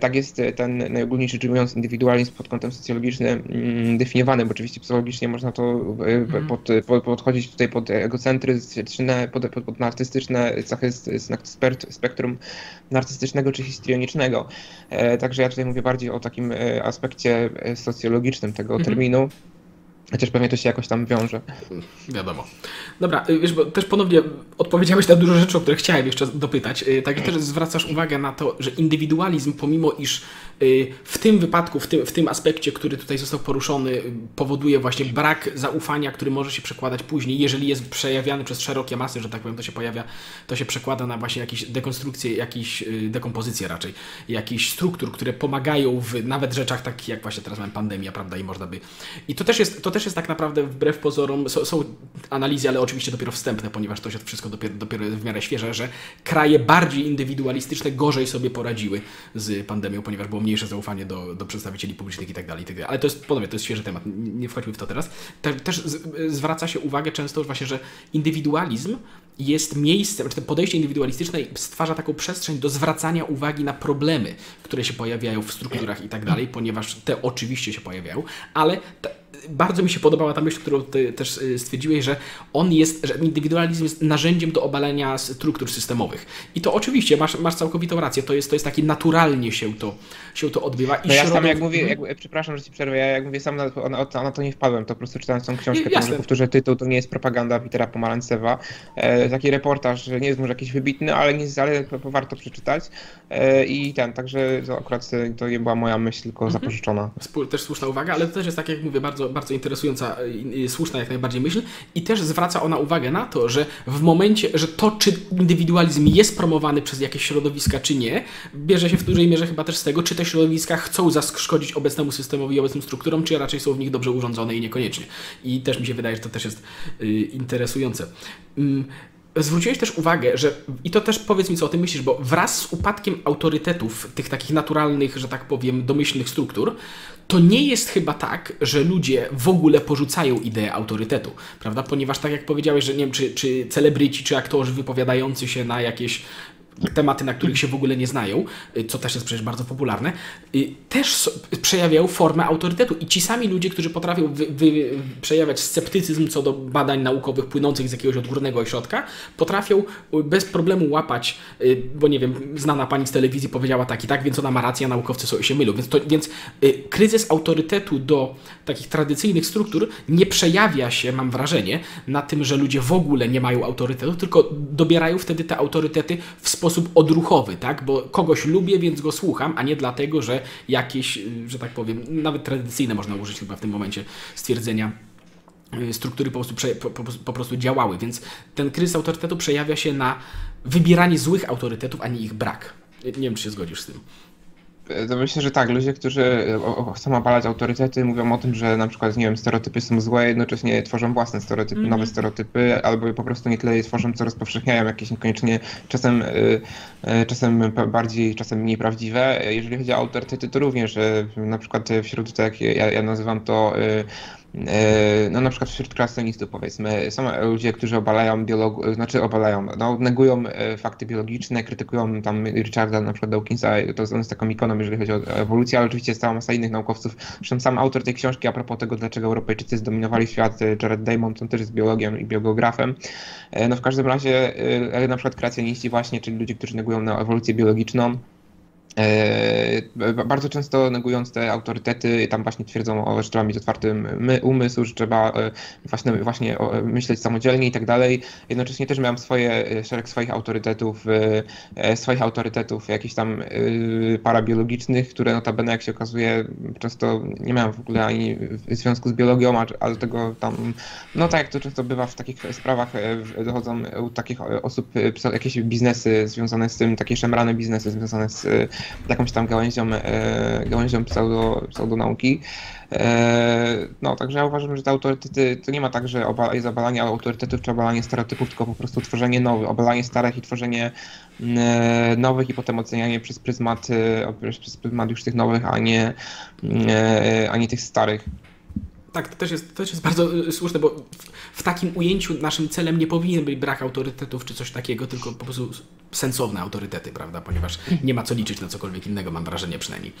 Tak jest ten najogólniej rzecz ujmując indywidualizm pod kątem socjologicznym mm, definiowany, bo oczywiście psychologicznie można to mhm. pod, pod, podchodzić tutaj pod egocentryzm, pod, pod, pod narcystyczne cechy spektrum narcystycznego czy histrionicznego, E, także ja tutaj mówię bardziej o takim e, aspekcie e, socjologicznym tego mhm. terminu. Chociaż pewnie to się jakoś tam wiąże. Wiadomo. Dobra, y, wiesz, bo też ponownie odpowiedziałeś na dużo rzeczy, o które chciałem jeszcze dopytać. Y, także też zwracasz uwagę na to, że indywidualizm, pomimo iż y, w tym wypadku, w tym, w tym aspekcie, który tutaj został poruszony, powoduje właśnie brak zaufania, który może się przekładać później, jeżeli jest przejawiany przez szerokie masy, że tak powiem, to się pojawia, to się przekłada na właśnie jakieś dekonstrukcje, jakieś dekompozycje raczej, jakichś struktur, które pomagają w nawet rzeczach takich jak właśnie teraz mamy pandemia, prawda, i można by... I to też jest, to też jest tak naprawdę wbrew pozorom, są, są analizy, ale oczywiście dopiero wstępne, ponieważ to się wszystko dopiero, dopiero w miarę świeże, że kraje bardziej indywidualistyczne gorzej sobie poradziły z pandemią, ponieważ było mniejsze zaufanie do, do przedstawicieli publicznych i tak dalej, tak. Ale to jest, ponownie, to jest świeży temat, nie wchodźmy w to teraz. Te, też z, zwraca się uwagę często właśnie, że indywidualizm jest miejscem, czy to podejście indywidualistyczne stwarza taką przestrzeń do zwracania uwagi na problemy, które się pojawiają w strukturach i tak dalej, ponieważ te oczywiście się pojawiają, ale bardzo mi się podobała ta myśl, którą ty też y, stwierdziłeś, że on jest, że indywidualizm jest narzędziem do obalenia struktur systemowych. I to oczywiście, masz, masz całkowitą rację, to jest, to jest takie naturalnie się to, się to odbywa. I no ja sam jak mówię, mhm. jak, przepraszam, że ci przerwę, ja jak mówię sam na, na, na, to nie wpadłem, to po prostu czytając tą książkę, to może powtórzę tytuł, to nie jest propaganda Petera Pomarańcewa. E, taki reportaż, nie jest może jakiś wybitny, ale, nie, ale warto przeczytać. E, I ten, także to akurat to nie była moja myśl, tylko mhm. zapożyczona. Też słuszna uwaga, ale to też jest tak, jak mówię, bardzo bardzo, interesująca, słuszna jak najbardziej myśl. I też zwraca ona uwagę na to, że w momencie, że to, czy indywidualizm jest promowany przez jakieś środowiska, czy nie, bierze się w dużej mierze chyba też z tego, czy te środowiska chcą zaszkodzić obecnemu systemowi i obecnym strukturom, czy raczej są w nich dobrze urządzone i niekoniecznie. I też mi się wydaje, że to też jest y, interesujące. Mm, zwróciłeś też uwagę, że i to też powiedz mi, co o tym myślisz, bo wraz z upadkiem autorytetów, tych takich naturalnych, że tak powiem, domyślnych struktur, to nie jest chyba tak, że ludzie w ogóle porzucają ideę autorytetu, prawda? Ponieważ tak jak powiedziałeś, że nie wiem, czy, czy celebryci, czy aktorzy wypowiadający się na jakieś tematy, na których się w ogóle nie znają, y, co też jest przecież bardzo popularne, y, też przejawiają formę autorytetu. I ci sami ludzie, którzy potrafią wy, wy, przejawiać sceptycyzm co do badań naukowych płynących z jakiegoś odgórnego ośrodka, potrafią y, bez problemu łapać, bo nie wiem, znana pani z telewizji powiedziała tak i tak, więc ona ma rację, a naukowcy sobie się mylą. Więc, to, więc kryzys autorytetu do takich tradycyjnych struktur nie przejawia się, mam wrażenie, na tym, że ludzie w ogóle nie mają autorytetu, tylko dobierają wtedy te autorytety w sposób sposób odruchowy, tak? Bo kogoś lubię, więc go słucham, a nie dlatego, że jakieś, y, że tak powiem, nawet tradycyjne można użyć chyba w tym momencie stwierdzenia y, struktury po prostu, po, po, po prostu działały, więc ten kryzys autorytetu przejawia się na wybieranie złych autorytetów, a nie ich brak. Nie wiem, czy się zgodzisz z tym. To myślę, że tak. Ludzie, którzy e, chcą obalać autorytety, mówią o tym, że na przykład, nie wiem, stereotypy są złe, jednocześnie tworzą własne stereotypy, mm -hmm. nowe stereotypy, albo po prostu nie tyle je tworzą, co rozpowszechniają jakieś niekoniecznie czasem, e, e, czasem bardziej, czasem mniej prawdziwe. Jeżeli chodzi o autorytety, to również na przykład wśród, tak jak ja, ja nazywam to no na przykład wśród kreacjonistów powiedzmy, są ludzie, którzy obalają biolog, znaczy obalają, no negują e, fakty biologiczne, krytykują tam Richarda na przykład Dawkinsa, to on jest taką ikoną, jeżeli chodzi o ewolucję, ale oczywiście jest cała masa innych naukowców. Zresztą sam autor tej książki a propos tego, dlaczego Europejczycy zdominowali świat, e, Jared Damon, on też jest biologiem i biografem. No w każdym razie na przykład kreacjoniści właśnie, czyli ludzie, którzy negują ewolucję biologiczną, E, bardzo często negując te autorytety, tam właśnie twierdzą, że trzeba mieć otwarty umysł, że trzeba e, właśnie, właśnie myśleć samodzielnie i tak dalej. Jednocześnie też miałem swoje, e, szereg swoich autorytetów, swoich autorytetów jakichś tam parabiologicznych, które notabene, jak się okazuje, często nie miałem w ogóle ani w związku z biologią, a do tego tam, no tak jak to często bywa w takich sprawach, dochodzą u takich osób jakieś biznesy związane z tym, takie szemrane biznesy związane z jakąś tam gałęzią, e, gałęzią pseudo, pseudonauki. E, no, także ja uważam, że te autorytety, to nie ma tak, że jest obalanie autorytetów czy obalanie stereotypów, tylko po prostu tworzenie nowych, obalanie starych i tworzenie e, nowych i potem ocenianie przez pryzmat, przez pryzmat już tych nowych, a nie, a nie tych starych. Tak, to też jest, to też jest bardzo słuszne, bo w, w takim ujęciu naszym celem nie powinien być brak autorytetów czy coś takiego, tylko po prostu sensowne autorytety, prawda? Ponieważ nie ma co liczyć na cokolwiek innego, mam wrażenie przynajmniej.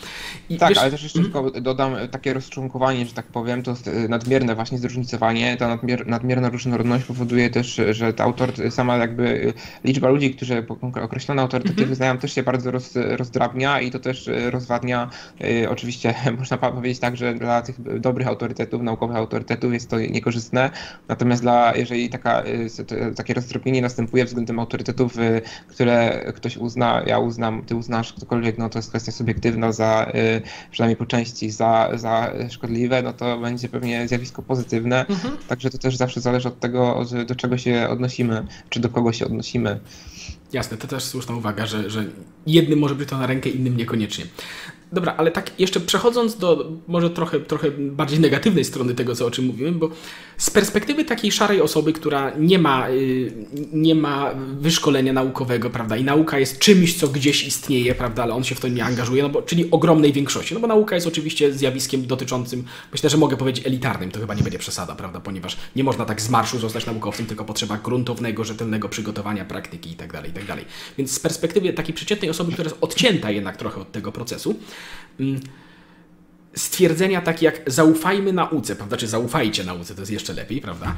I tak, wiesz... ale też jeszcze mm? tylko dodam takie rozczłonkowanie, że tak powiem, to nadmierne właśnie zróżnicowanie, ta nadmier nadmierna różnorodność powoduje też, że ta autor, sama jakby liczba ludzi, którzy określone autorytety mm -hmm. wyznają, też się bardzo roz, rozdrabnia i to też rozwadnia, y, oczywiście można powiedzieć tak, że dla tych dobrych autorytetów, naukowych autorytetów jest to niekorzystne, natomiast dla, jeżeli taka, y, takie rozdrobnienie następuje względem autorytetów, y, które które ktoś uzna, ja uznam, ty uznasz, ktokolwiek, no to jest kwestia subiektywna za, y, przynajmniej po części, za, za szkodliwe, no to będzie pewnie zjawisko pozytywne. Mhm. Także to też zawsze zależy od tego, do czego się odnosimy, czy do kogo się odnosimy. Jasne, to też słuszna uwaga, że, że jednym może być to na rękę, innym niekoniecznie. Dobra, ale tak jeszcze przechodząc do może trochę, trochę bardziej negatywnej strony tego, co o czym mówimy, bo z perspektywy takiej szarej osoby, która nie ma, y, nie ma wyszkolenia naukowego, prawda, i nauka jest czymś, co gdzieś istnieje, prawda, ale on się w to nie angażuje, no bo, czyli ogromnej większości, no bo nauka jest oczywiście zjawiskiem dotyczącym, myślę, że mogę powiedzieć elitarnym, to chyba nie będzie przesada, prawda, ponieważ nie można tak z marszu zostać naukowcem, tylko potrzeba gruntownego, rzetelnego przygotowania, praktyki itd., tak itd. Tak Więc z perspektywy takiej przeciętnej osoby, która jest odcięta jednak trochę od tego procesu, stwierdzenia takie jak zaufajmy nauce, prawda, czy zaufajcie nauce, to jest jeszcze lepiej, prawda,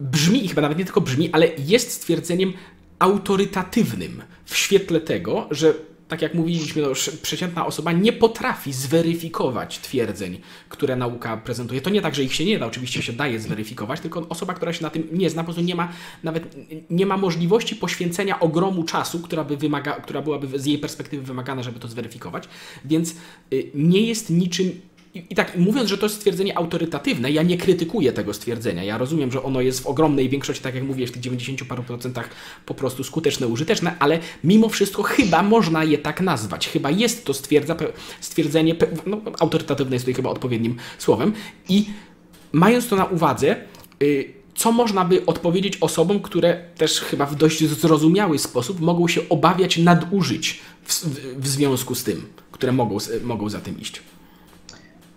brzmi, i chyba nawet nie tylko brzmi, ale jest stwierdzeniem autorytatywnym w świetle tego, że tak jak mówiliśmy, przeciętna osoba nie potrafi zweryfikować twierdzeń, które nauka prezentuje. To nie tak, że ich się nie da, oczywiście się daje zweryfikować, tylko osoba, która się na tym nie zna, po prostu nie ma nawet nie ma możliwości poświęcenia ogromu czasu, która, by wymaga, która byłaby z jej perspektywy wymagana, żeby to zweryfikować, więc y, nie jest niczym i, i tak mówiąc, że to jest stwierdzenie autorytatywne, ja nie krytykuję tego stwierdzenia. Ja rozumiem, że ono jest w ogromnej większości, tak jak mówiłeś, w tych 90 paru procentach po prostu skuteczne, użyteczne, ale mimo wszystko chyba można je tak nazwać. Chyba jest to stwierdza, stwierdzenie, no, autorytatywne jest tutaj chyba odpowiednim słowem i mając to na uwadze, yy, co można by odpowiedzieć osobom, które też chyba w dość zrozumiały sposób mogą się obawiać nadużyć w, w, w związku z tym, które mogą, mogą za tym iść.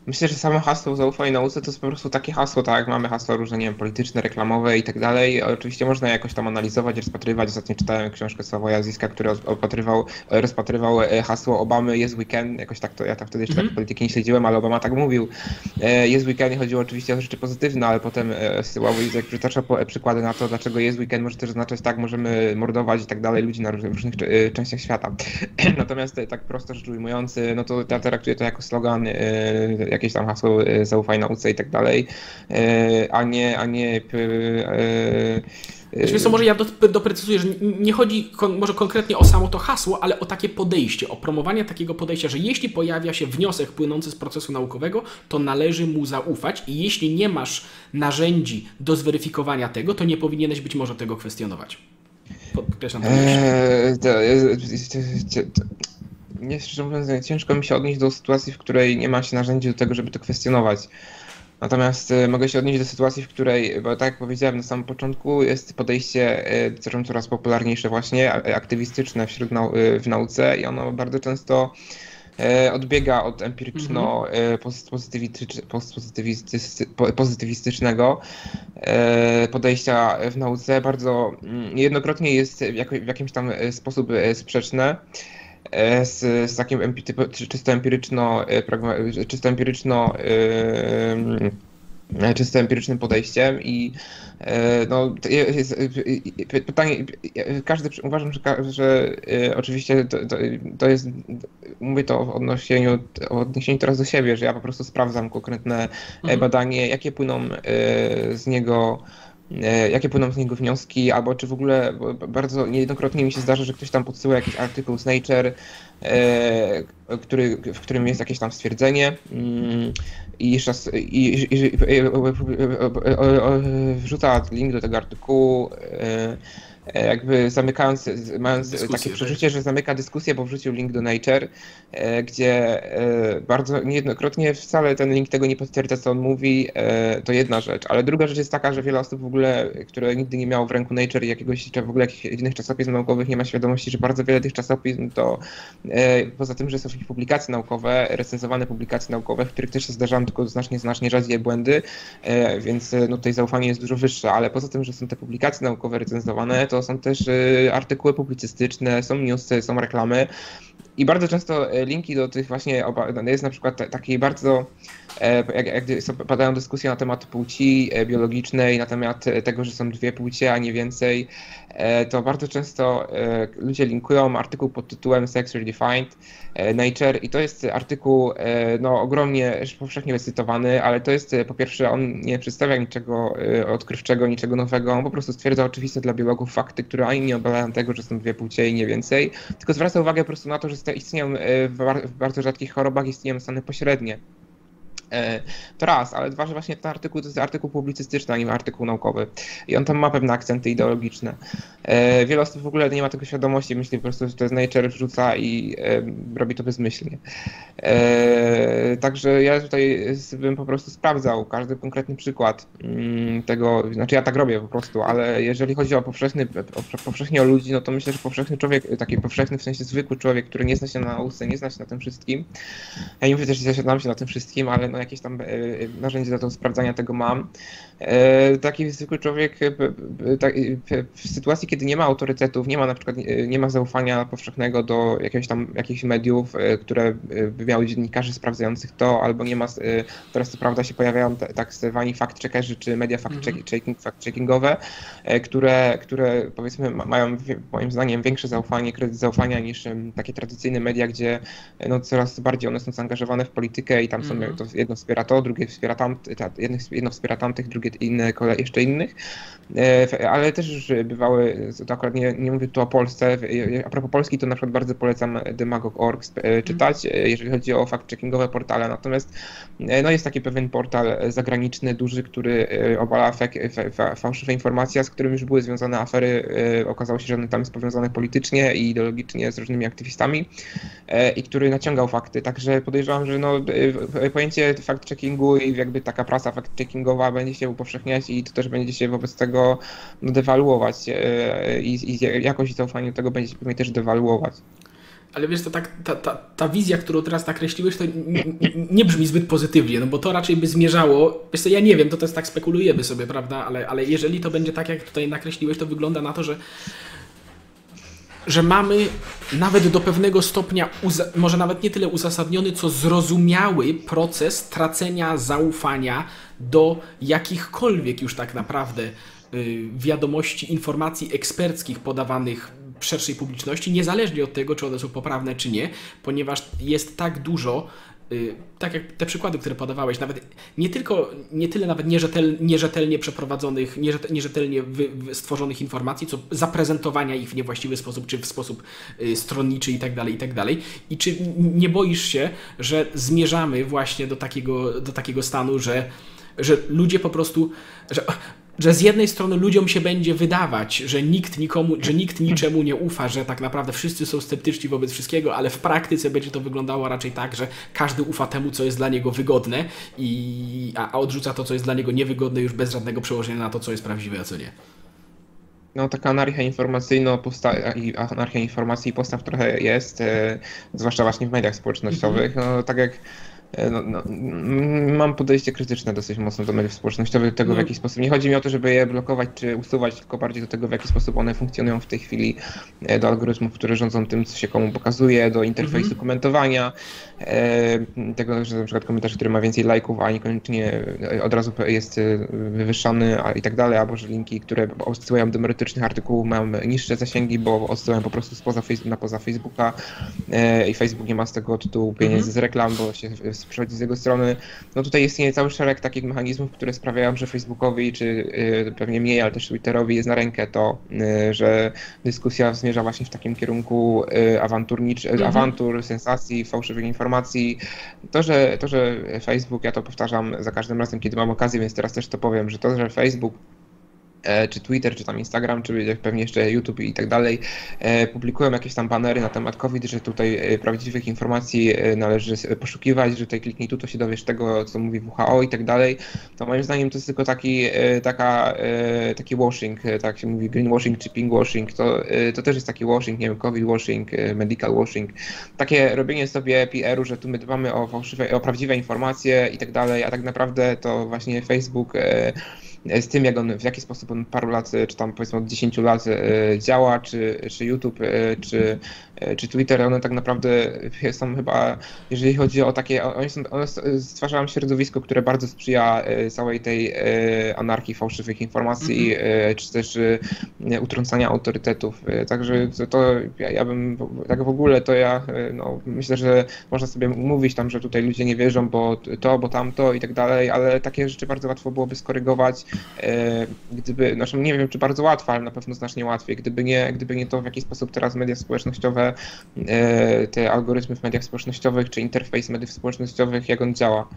Myślę, że samo hasło zaufaj nauce to jest po prostu takie hasło, tak jak mamy hasła różne, nie wiem, polityczne, reklamowe i tak dalej. Oczywiście można jakoś tam analizować, rozpatrywać. Ostatnio czytałem książkę Sławoja Ziska, który opatrywał, rozpatrywał e, hasło Obamy jest weekend. Jakoś tak to, ja tam wtedy jeszcze mm tak polityki nie śledziłem, ale Obama tak mówił. E, jest weekend i chodziło oczywiście o rzeczy pozytywne, ale potem e, Sławoj Zizek przytacza przykłady na to, dlaczego jest weekend może też oznaczać tak, możemy mordować i tak dalej ludzi na różnych, różnych częściach świata. Natomiast tak prosto rzecz ujmując, no to ja traktuję to jako slogan jakieś tam hasło e, zaufaj nauce i tak dalej, e, a nie, a nie Wiesz co, może ja do, doprecyzuję, że nie chodzi kon, może konkretnie o samo to hasło, ale o takie podejście, o promowanie takiego podejścia, że jeśli pojawia się wniosek płynący z procesu naukowego, to należy mu zaufać i jeśli nie masz narzędzi do zweryfikowania tego, to nie powinieneś być może tego kwestionować. Podkreślam to. Eee, nie, szczerze mówiąc, ciężko mi się odnieść do sytuacji, w której nie ma się narzędzi do tego, żeby to kwestionować. Natomiast y, mogę się odnieść do sytuacji, w której, bo tak jak powiedziałem na samym początku, jest podejście y, coraz popularniejsze właśnie, aktywistyczne wśród nau y, w nauce i ono bardzo często odbiega od empiryczno-pozytywistycznego podejścia w nauce. Bardzo mm, niejednokrotnie jest w jakimś tam sposób sprzeczne. E, z, z takim czysto empiryczno, e, czysto empiryczno e, czysto empirycznym podejściem i no, jest, pytanie, każdy uważam, że, że oczywiście to, to, to, jest, mówię to w odniesieniu, w odniesieniu teraz do siebie, że ja po prostu sprawdzam konkretne mhm. badanie, jakie płyną z niego E, jakie płyną z niego wnioski, albo czy w ogóle bardzo niejednokrotnie mi się zdarza, że ktoś tam podsyła jakiś artykuł z Nature, e, który, w którym jest jakieś tam stwierdzenie mm, i, jeszcze i, i, i wrzuca link do tego artykułu e, E, jakby zamykając, mając dyskusję, takie przeczucie, tak. że zamyka dyskusję, bo wrzucił link do Nature, e, gdzie e, bardzo niejednokrotnie wcale ten link tego nie potwierdza, co on mówi, to jedna rzecz. Ale druga rzecz jest taka, że wiele osób w ogóle, które nigdy nie miało w ręku Nature jakiegoś, czy w ogóle jakichś innych czasopism naukowych, nie ma świadomości, że bardzo wiele tych czasopism to poza tym, że są ich publikacje naukowe, recenzowane publikacje naukowe, w których też się zdarzają tylko znacznie, znacznie rzadziej błędy, więc no, tutaj zaufanie jest dużo wyższe, ale poza tym, że są te publikacje naukowe recenzowane, to są też y, artykuły publicystyczne, są newsy, są reklamy. I bardzo często e, linki do tych właśnie, jest na przykład takiej bardzo, e, jak, jak padają dyskusje na temat płci e, biologicznej, na temat tego, że są dwie płcie, a nie więcej, to bardzo często ludzie linkują artykuł pod tytułem Sex Redefined Nature i to jest artykuł no, ogromnie powszechnie cytowany, ale to jest po pierwsze, on nie przedstawia niczego odkrywczego, niczego nowego, on po prostu stwierdza oczywiste dla biologów fakty, które ani nie obalają tego, że są dwie płcie i nie więcej, tylko zwraca uwagę po prostu na to, że istnieją e, w bardzo rzadkich chorobach istnieją stany pośrednie. E, to raz, ale dwa, że właśnie ten artykuł to jest artykuł publicystyczny, a nie artykuł naukowy. I on tam ma pewne akcenty ideologiczne. E, wiele osób w ogóle nie ma tego świadomości, myśli po prostu, że to jest Nature, wrzuca i e, robi to bezmyślnie. Także ja tutaj bym po prostu sprawdzał każdy konkretny przykład mm, tego, znaczy ja tak robię po prostu, ale jeżeli chodzi o powszechny, powszechnie o ludzi, no to myślę, że powszechny człowiek, taki powszechny w sensie zwykły człowiek, który nie zna się na nauce, nie zna się na tym wszystkim. Ja nie mówię też, że znam się na tym wszystkim, ale no jakieś tam e, narzędzie do sprawdzania tego mam. E, taki zwykły człowiek e, w sytuacji, kiedy nie ma autorytetów, nie ma na przykład nie ma zaufania powszechnego do jakiegoś tam jakichś mediów, które by miały dziennikarzy sprawdzających to, albo nie ma, teraz co prawda się pojawiają tak zwani fact checkerzy, czy media fact, mhm. checking, fact checkingowe, które, które powiedzmy mają moim zdaniem większe zaufanie, kredyt zaufania niż takie tradycyjne media, gdzie no, coraz bardziej one są zaangażowane w politykę i tam są -hmm. to jedno wspiera to, drugie wspiera tamtych, jedno wspiera tamtych, drugie inne, jeszcze innych. Ale też bywały, to akurat nie, nie mówię tu o Polsce, a propos Polski, to na przykład bardzo polecam demagog.org czytać, jeżeli chodzi o fact-checkingowe portale. Natomiast no jest taki pewien portal zagraniczny, duży, który obala fałszywe informacje, z którym już były związane afery. Okazało się, że on tam jest powiązany politycznie i ideologicznie z różnymi aktywistami i który naciągał fakty. Także podejrzewam, że no, pojęcie fact-checkingu i jakby taka prasa fact-checkingowa będzie się upowszechniać i to też będzie się wobec tego dewaluować i, i jakość zaufania tego będzie się też dewaluować. Ale wiesz, to tak, ta, ta, ta wizja, którą teraz nakreśliłeś, to nie, nie, brzmi zbyt pozytywnie, no bo to raczej by zmierzało, wiesz co, ja nie wiem, to też tak spekulujemy sobie, prawda, ale, ale jeżeli to będzie tak, jak tutaj nakreśliłeś, to wygląda na to, że że mamy nawet do pewnego stopnia, może nawet nie tyle uzasadniony, co zrozumiały proces tracenia zaufania do jakichkolwiek już tak naprawdę y, wiadomości, informacji eksperckich podawanych szerszej publiczności, niezależnie od tego, czy one są poprawne, czy nie, ponieważ jest tak dużo tak jak te przykłady, które podawałeś, nawet nie tylko, nie tyle nawet nierzetel, nierzetelnie przeprowadzonych, nierzetelnie wy, stworzonych informacji, co zaprezentowania ich w niewłaściwy sposób, czy w sposób y, stronniczy tak tak dalej. I czy nie boisz się, że zmierzamy właśnie do takiego, do takiego stanu, że że ludzie po prostu, że że z jednej strony ludziom się będzie wydawać, że nikt nikomu, że nikt niczemu nie ufa, że tak naprawdę wszyscy są sceptyczni wobec wszystkiego, ale w praktyce będzie to wyglądało raczej tak, że każdy ufa temu, co jest dla niego wygodne, i, a, a odrzuca to, co jest dla niego niewygodne, już bez żadnego przełożenia na to, co jest prawdziwe, a co nie. No taka anarchia informacyjna i anarchia informacji i postaw trochę jest, e, zwłaszcza właśnie w mediach społecznościowych. Mhm. No, tak jak no, no, mm, mam podejście krytyczne dosyć mocno do mediów społecznościowych, do tego w no. jaki sposób. Nie chodzi mi o to, żeby je blokować czy usuwać, tylko bardziej do tego, w jaki sposób one funkcjonują w tej chwili, e, do algorytmów, które rządzą tym, co się komu pokazuje, do interfejsu mhm. komentowania, e, tego, że na przykład komentarz, który ma więcej lajków, a niekoniecznie od razu jest wywyższany a, i tak dalej, albo że linki, które odsyłają do merytorycznych artykułów mają niższe zasięgi, bo odsyłają po prostu spoza, na poza Facebooka i Facebook nie ma z tego tytułu pieniędzy mhm. z reklam, bo się przychodzi z jego strony. No tutaj istnieje cały szereg takich mechanizmów, które sprawiają, że Facebookowi, czy pewnie mniej, ale też Twitterowi jest na rękę to, że dyskusja zmierza właśnie w takim kierunku awanturnicz, mhm. awantur, sensacji, fałszywych informacji. To że, to, że Facebook, ja to powtarzam za każdym razem, kiedy mam okazję, więc teraz też to powiem, że to, że Facebook czy Twitter, czy tam Instagram, czy pewnie jeszcze YouTube i tak dalej, e, publikują jakieś tam banery na temat COVID, że tutaj e, prawdziwych informacji należy poszukiwać, że tutaj kliknij tu, to się dowiesz tego, co mówi WHO i tak dalej, to moim zdaniem to jest tylko taki, taka, taki washing, tak się mówi greenwashing czy pinkwashing, to, to też jest taki washing, nie wiem, COVID washing, medical washing, takie robienie sobie PR-u, że tu my dbamy o fałszywe, o prawdziwe informacje i tak dalej, a tak naprawdę to właśnie Facebook z tym, jak on, w jaki sposób on paru lat, czy tam powiedzmy od 10 lat e, działa, czy, czy YouTube, e, czy, e, czy Twitter, one tak naprawdę są chyba, jeżeli chodzi o takie, one, są, one stwarzają środowisko, które bardzo sprzyja całej tej anarchii fałszywych informacji, mm -hmm. czy też utrącania autorytetów. Także to, to ja, ja, bym, tak w ogóle to ja no, myślę, że można sobie mówić tam, że tutaj ludzie nie wierzą, bo to, bo tamto i tak dalej, ale takie rzeczy bardzo łatwo byłoby skorygować E, gdyby, znaczy nie wiem czy bardzo łatwo, ale na pewno znacznie łatwiej, gdyby nie, gdyby nie to w jaki sposób teraz media społecznościowe, e, te algorytmy w mediach społecznościowych, czy interfejs mediów społecznościowych, jak on działa.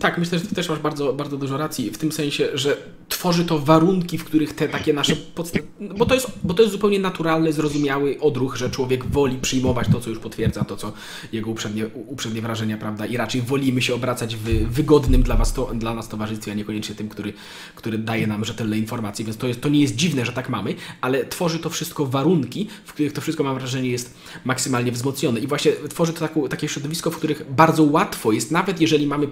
Tak, myślę, że ty też masz bardzo, bardzo dużo racji w tym sensie, że tworzy to warunki, w których te takie nasze podstawy. Bo to, jest, bo to jest zupełnie naturalny, zrozumiały odruch, że człowiek woli przyjmować to, co już potwierdza, to, co jego uprzednie, uprzednie wrażenia, prawda? I raczej wolimy się obracać w wygodnym dla, was to, dla nas towarzystwie, a niekoniecznie tym, który, który daje nam rzetelne informacje. Więc to, jest, to nie jest dziwne, że tak mamy, ale tworzy to wszystko warunki, w których to wszystko, mam wrażenie, jest maksymalnie wzmocnione. I właśnie tworzy to taką, takie środowisko, w których bardzo łatwo jest, nawet jeżeli mamy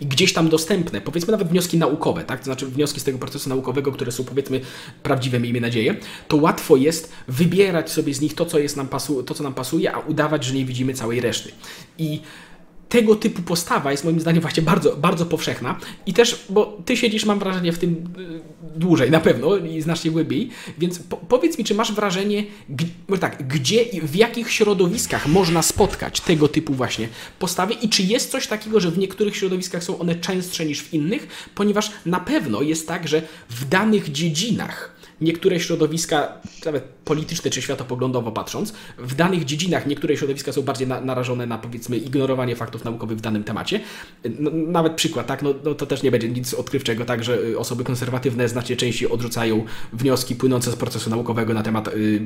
i gdzieś tam dostępne, powiedzmy nawet wnioski naukowe, tak? To znaczy wnioski z tego procesu naukowego, które są powiedzmy prawdziwe, miejmy nadzieję, to łatwo jest wybierać sobie z nich to, co, jest nam pasu to, co nam pasuje, a udawać, że nie widzimy całej reszty. I tego typu postawa jest moim zdaniem właśnie bardzo, bardzo powszechna. I też, bo ty siedzisz, mam wrażenie, w tym y, dłużej na pewno i znacznie głębiej, więc po, powiedz mi, czy masz wrażenie, tak, gdzie i w jakich środowiskach można spotkać tego typu właśnie postawy i czy jest coś takiego, że w niektórych środowiskach są one częstsze niż w innych, ponieważ na pewno jest tak, że w danych dziedzinach niektóre środowiska, nawet polityczne czy światopoglądowo patrząc, w danych dziedzinach niektóre środowiska są bardziej na, narażone na powiedzmy ignorowanie faktów naukowych w danym temacie. No, nawet przykład, tak, no, no, to też nie będzie nic odkrywczego, tak, że y, osoby konserwatywne znacznie częściej odrzucają wnioski płynące z procesu naukowego na temat y,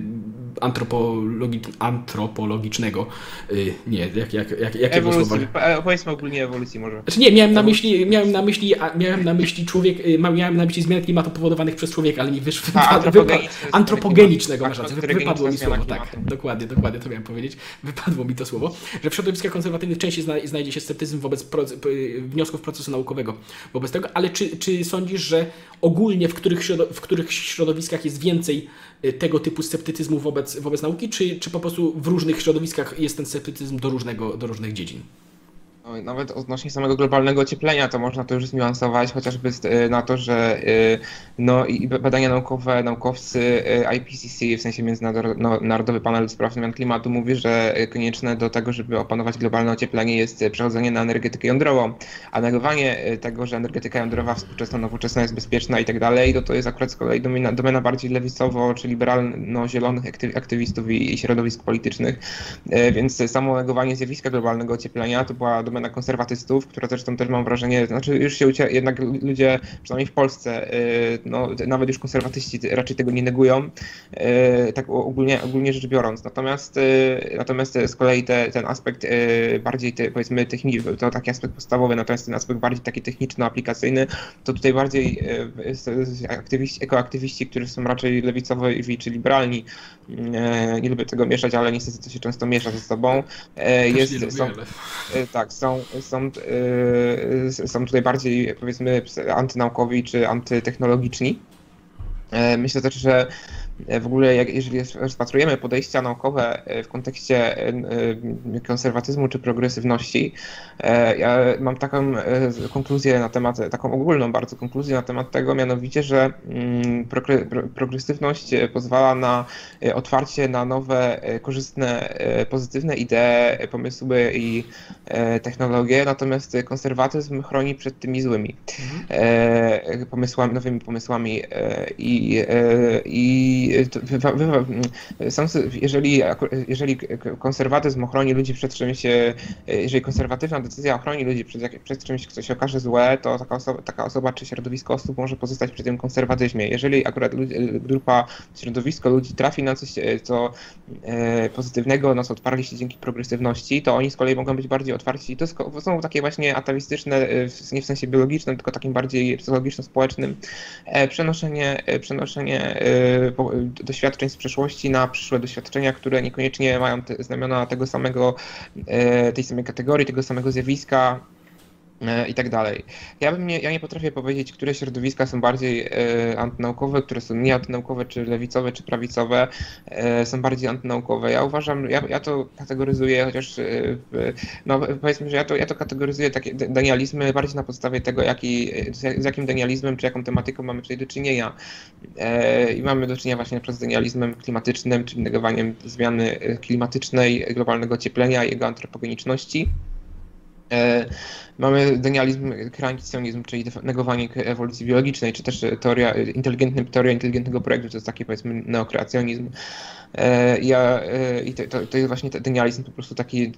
antropologi antropologicznego. Y, nie, jak, jak, jak, jakie ewolucji, Powiedzmy ogólnie ewolucji może. Znaczy nie, miałem na myśli, miałem na myśli, miałem na myśli człowiek, y, miałem na myśli zmian klimatu powodowanych przez człowieka, ale mi wyszło antropogenicznego, masz rację, wypadło mi słowo, tak, dokładnie, dokładnie to miałem powiedzieć, wypadło mi to słowo, że w środowiskach konserwatywnych częściej znajdzie się sceptycyzm wobec wniosków procesu naukowego wobec tego, ale czy, czy sądzisz, że ogólnie w których, w których środowiskach jest więcej y, tego typu sceptycyzmu wobec, wobec nauki, czy, czy po prostu w różnych środowiskach jest ten sceptycyzm do, różnego, do różnych dziedzin? No, nawet odnośnie samego globalnego ocieplenia, to można to już zniuansować, chociażby y, na to, że y, no, i badania naukowe, naukowcy y, IPCC, w sensie Międzynarodowy Panel do Spraw Zmian Klimatu, mówi, że konieczne do tego, żeby opanować globalne ocieplenie jest przechodzenie na energetykę jądrową. A negowanie tego, że energetyka jądrowa współczesna, nowoczesna jest bezpieczna i tak dalej, to to jest akurat z kolei domena, domena bardziej lewicowo czy liberalno-zielonych aktywistów i, i środowisk politycznych. Więc samo negowanie zjawiska globalnego ocieplenia to była domena konserwatystów, która zresztą też mam wrażenie, znaczy już się ucie, jednak ludzie, przynajmniej w Polsce, y, no, nawet już konserwatyści raczej tego nie negują, y, tak ogólnie, ogólnie rzecz biorąc. Natomiast, y, natomiast z kolei te, ten aspekt bardziej te, powiedzmy techniczny, to taki aspekt podstawowy, natomiast ten aspekt bardziej taki techniczno-aplikacyjny, to tutaj bardziej aktywiści, ekoaktywiści, którzy są raczej lewicowi czy liberalni, nie lubię tego mieszać, ale niestety to się często miesza ze sobą. Jest, są. Tak, są, są, yy, są tutaj bardziej powiedzmy antynaukowi czy antytechnologiczni. Yy, myślę też, że E, w ogóle, jak, jeżeli rozpatrujemy podejścia naukowe e, w kontekście e, konserwatyzmu czy progresywności, ja mam taką konkluzję na temat, taką ogólną bardzo konkluzję na temat tego, mianowicie, że mm, progresywność pozwala na otwarcie na nowe, korzystne, pozytywne idee, pomysły i technologie, natomiast konserwatyzm chroni przed tymi złymi mhm. pomysłami, nowymi pomysłami i, i jeżeli, jeżeli konserwatyzm ochroni ludzi przed czymś, jeżeli konserwatywna decyzja ochroni ludzi przed, przed czymś, co się okaże złe, to taka osoba, taka osoba czy środowisko osób może pozostać przy tym konserwatyzmie. Jeżeli akurat grupa, środowisko ludzi trafi na coś, co e, pozytywnego, na co odparli się dzięki progresywności, to oni z kolei mogą być bardziej otwarci. To są takie właśnie atawistyczne, e, nie w sensie biologicznym, tylko takim bardziej psychologiczno-społecznym, e, przenoszenie, przenoszenie doświadczeń z przeszłości na przyszłe doświadczenia, które niekoniecznie mają te znamiona tego samego, e, tej samej kategorii, tego samego zjawiska, i tak dalej. Ja, bym nie, ja nie potrafię powiedzieć, które środowiska są bardziej e, antynaukowe, które są nie antynaukowe, czy lewicowe, czy prawicowe, e, są bardziej antynaukowe. Ja uważam, ja, ja to kategoryzuję, chociaż e, no, powiedzmy, że ja to, ja to kategoryzuję takie denializmy bardziej na podstawie tego, jaki, z, jakim denializmem, czy jaką tematyką mamy tutaj do czynienia. E, I mamy do czynienia właśnie z denializmem klimatycznym, czyli negowaniem zmiany klimatycznej, globalnego ocieplenia jego antropogeniczności. E, mamy denializm, kreancjonizm, czyli negowanie ewolucji biologicznej, czy też teoria, inteligentny, teoria inteligentnego projektu, to jest taki powiedzmy neokreacjonizm. E, ja, e, I to, to jest właśnie denializm po prostu taki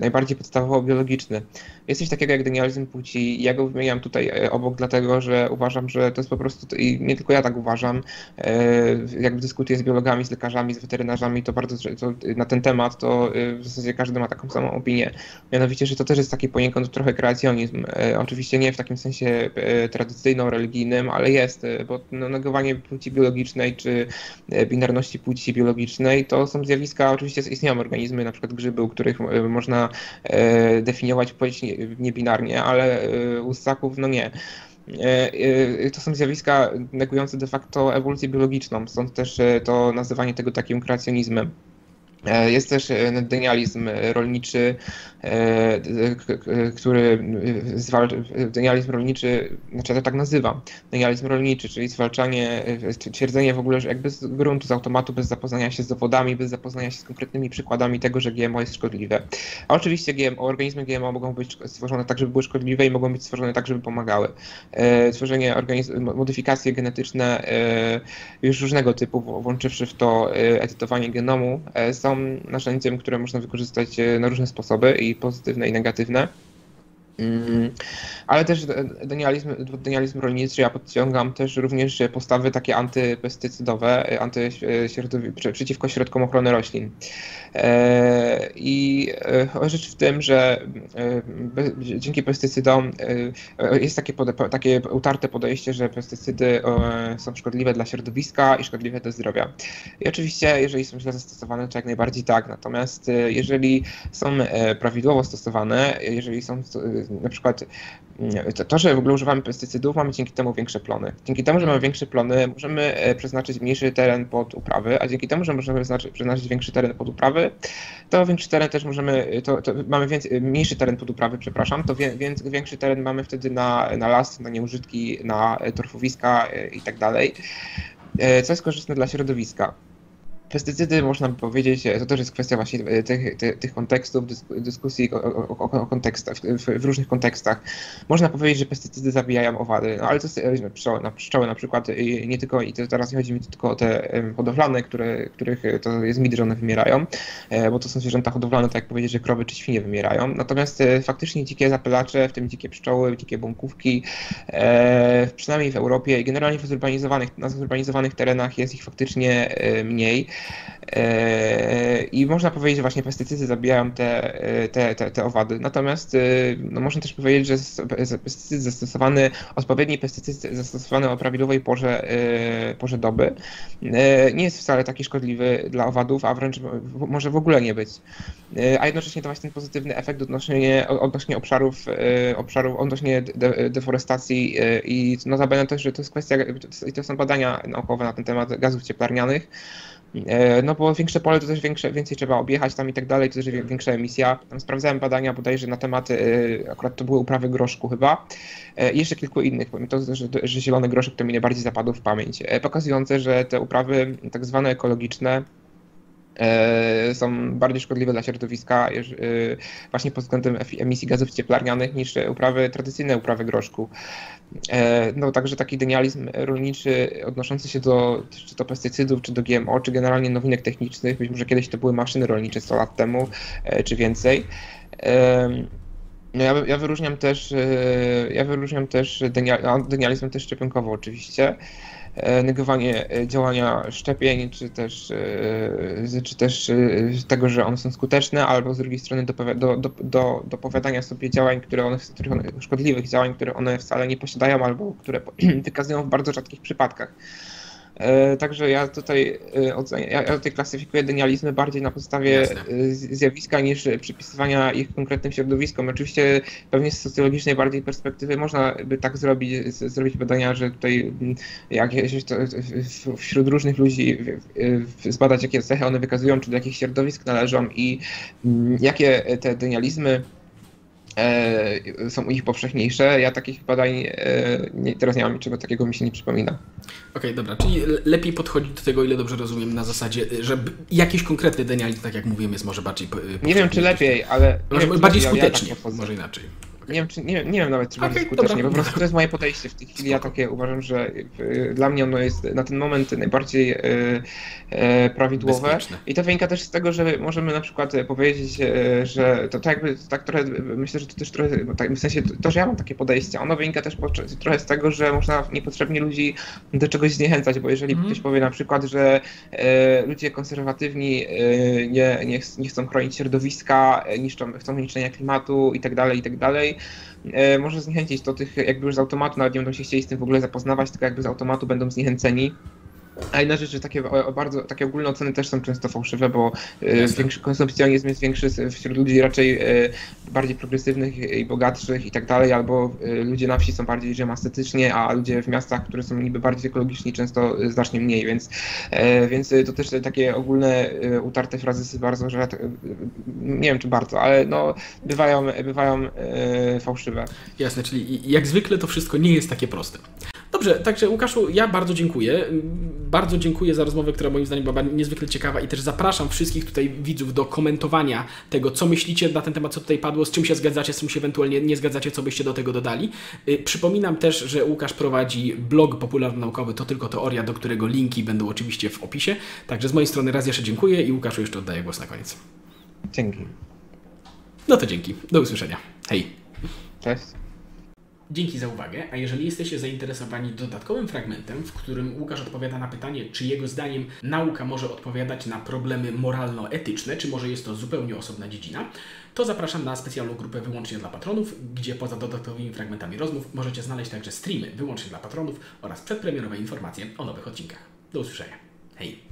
najbardziej podstawowo biologiczny. Jest coś takiego jak denializm płci. Ja go wymieniam tutaj obok, dlatego że uważam, że to jest po prostu, i nie tylko ja tak uważam, jakby dyskutuję z biologami, z lekarzami, z weterynarzami, to bardzo to na ten temat, to w zasadzie każdy ma taką samą opinię. Mianowicie, że to też jest taki poniekąd trochę kreacjonizm. E, oczywiście nie w takim sensie e, tradycyjno-religijnym, ale jest, e, bo no, negowanie płci biologicznej czy binarności płci biologicznej to są zjawiska, oczywiście istnieją organizmy, na przykład grzyby, u których można definiować płeć niebinarnie, ale u ssaków no nie. To są zjawiska negujące de facto ewolucję biologiczną, stąd też to nazywanie tego takim kreacjonizmem. E, jest też e, denializm rolniczy, e, który zwalcza, denializm rolniczy, znaczy ja tak nazywam, denializm rolniczy, czyli zwalczanie, twierdzenie w ogóle, że jakby z gruntu, z automatu, bez zapoznania się z dowodami, bez zapoznania się z konkretnymi przykładami tego, że GMO jest szkodliwe. A oczywiście GMO, organizmy GMO mogą być stworzone tak, żeby były szkodliwe i mogą być stworzone tak, żeby pomagały. Tworzenie organizm, modyfikacje genetyczne już różnego typu, włączywszy w to edytowanie genomu, są narzędziem, które można wykorzystać e, na różne sposoby i pozytywne i negatywne. Mm, ale też denializm, denializm rolniczy ja podciągam też również postawy takie antypestycydowe, anty, przeciwko środkom ochrony roślin. E, I e, rzecz w tym, że dzięki pestycydom jest takie, takie utarte podejście, że pestycydy są szkodliwe dla środowiska i szkodliwe dla zdrowia. I oczywiście, jeżeli są źle zastosowane, to jak najbardziej tak. Natomiast jeżeli są prawidłowo stosowane, jeżeli są na przykład to, że w ogóle używamy pestycydów, mamy dzięki temu większe plony. Dzięki temu, że mamy większe plony, możemy e, przeznaczyć mniejszy teren pod uprawy, a dzięki temu, że możemy przeznaczyć większy teren pod uprawy, to większy teren też możemy, to, to mamy więcej, mniejszy teren pod uprawy, przepraszam, to wie, więc większy teren mamy wtedy na, na las, na nieużytki, na torfowiska e, i tak dalej, e, co jest korzystne dla środowiska. Pestycydy, można powiedzieć, to też jest kwestia właśnie e, tych, tych, tych kontekstów, dyskusji o, o, o kontekstach, w, w, różnych kontekstach. Można powiedzieć, że pestycydy zabijają owady, no ale to jest e, pszczoły na, pszczoły na przykład i nie tylko, i to teraz nie chodzi mi tylko o te hodowlane, które, których e, to jest mit, że one wymierają, bo to są zwierzęta hodowlane, tak jak powiedzieć, że krowy czy świnie wymierają. Natomiast faktycznie dzikie zapylacze, w tym dzikie pszczoły, dzikie bąkówki, przynajmniej w Europie i generalnie w zurbanizowanych, na zurbanizowanych terenach jest ich faktycznie mniej. E, I można powiedzieć, że właśnie pestycydy zabijają te, te, te, te owady. Natomiast e, no, można też powiedzieć, że pestycyd zastosowany, odpowiedni pestycyd zastosowany o prawidłowej porze, porze doby nie jest wcale taki szkodliwy dla owadów, a wręcz może w ogóle nie być. A jednocześnie to właśnie ten pozytywny efekt odnośnie, odnośnie obszarów, obszarów odnośnie de, deforestacji i notabene też, że to jest kwestia, to są badania naukowe na ten temat gazów cieplarnianych, no bo większe pole to też większe, więcej trzeba objechać tam i tak dalej, to też większa emisja. Tam sprawdzałem badania bodajże na tematy, e, akurat to były uprawy groszku chyba e, i jeszcze kilku innych, to, że, że zielony groszek to mi najbardziej zapadł w pamięć, pokazujące, że te uprawy tak zwane ekologiczne są bardziej szkodliwe dla środowiska właśnie pod względem emisji gazów cieplarnianych niż uprawy, tradycyjne uprawy groszku. E, no także taki denializm rolniczy odnoszący się do, czy do pestycydów, czy do GMO, czy generalnie nowinek technicznych, być może kiedyś to były maszyny rolnicze 100 lat temu, e, czy więcej. No ja, ja wyróżniam też, e, ja wyróżniam też denializm też szczepionkowo oczywiście. E, negowanie e, działania szczepień, czy też, e, czy też tego, że one są skuteczne, albo z drugiej strony do, do, do, dopowiadania sobie działań, które one, których one, szkodliwych działań, które one wcale nie posiadają, albo które wykazują w bardzo rzadkich przypadkach. E, także ja tutaj, e, ja tutaj klasyfikuję denializmy bardziej na podstawie Jasne. E, zjawiska niż przypisywania ich konkretnym środowiskom. Oczywiście pewnie z socjologicznej bardziej perspektywy można by tak zrobić, zrobić badania, że tutaj jak wśród różnych ludzi zbadać jakie cechy one wykazują, czy do jakich środowisk należą i jakie te denializmy e, są u nich powszechniejsze. Ja takich badań e, nie, teraz nie mam niczego takiego, mi się nie przypomina. Okej, okay, dobra, czyli lepiej podchodzić do tego, ile dobrze rozumiem, na zasadzie, że jakiś konkretny denializm, tak jak mówiłem, jest może bardziej. Nie wiem, czy lepiej, ale. Może wiem, bardziej skutecznie, ja tak może inaczej. Nie wiem, czy, nie, nie wiem nawet, czy okay, będzie skutecznie. Po prostu to jest moje podejście w tej chwili. Ja takie uważam, że dla mnie ono jest na ten moment najbardziej e, e, prawidłowe. Bezpieczne. I to wynika też z tego, że możemy na przykład powiedzieć, e, że to, to jakby tak trochę, myślę, że to też trochę, tak, w sensie to, to, że ja mam takie podejście, ono wynika też po, trochę z tego, że można niepotrzebnie ludzi do czegoś zniechęcać, bo jeżeli mm. ktoś powie na przykład, że e, ludzie konserwatywni nie, nie, nie chcą chronić środowiska, niszczą, chcą niszczenia klimatu i tak dalej, i tak dalej, e, może zniechęcić to tych jakby już z automatu, nawet nie będą się chcieli z tym w ogóle zapoznawać, tylko jakby z automatu będą zniechęceni A inna rzecz, że takie bardzo takie ogólne oceny też są często fałszywe, bo Jasne. większy konsumpcjonizm jest większy wśród ludzi raczej e, bardziej progresywnych i bogatszych i tak dalej, albo e, ludzie na wsi są bardziej żyją estetycznie, a ludzie w miastach, które są niby bardziej ekologiczni, często znacznie mniej, więc, e, więc to też takie ogólne utarte frazy są bardzo rzadko, nie wiem czy bardzo, ale no bywają, bywają e, fałszywe. Jasne, czyli jak zwykle to wszystko nie jest takie proste. Dobrze, także Łukaszu, ja bardzo dziękuję. Bardzo dziękuję za rozmowę, która moim zdaniem była niezwykle ciekawa i też zapraszam wszystkich tutaj widzów do komentowania tego, co myślicie na ten temat, co tutaj padło, z czym się zgadzacie, z czym się ewentualnie nie zgadzacie, co byście do tego dodali. Y, Przypominam też, że Łukasz prowadzi blog popularno-naukowy To Tylko Teoria, do którego linki będą oczywiście w opisie. Także z mojej strony raz jeszcze dziękuję i Łukaszu jeszcze oddaję głos na koniec. Dzięki. No to dzięki. Do usłyszenia. Hej. Cześć. Dzięki za uwagę, a jeżeli jesteście zainteresowani dodatkowym fragmentem, w którym Łukasz odpowiada na pytanie, czy jego zdaniem nauka może odpowiadać na problemy moralno-etyczne, czy może jest to zupełnie osobna dziedzina, to zapraszam na specjalną grupę wyłącznie dla patronów, gdzie poza dodatkowymi fragmentami rozmów możecie znaleźć także streamy wyłącznie dla patronów oraz przedpremierowe informacje o nowych odcinkach. Do usłyszenia. Hej!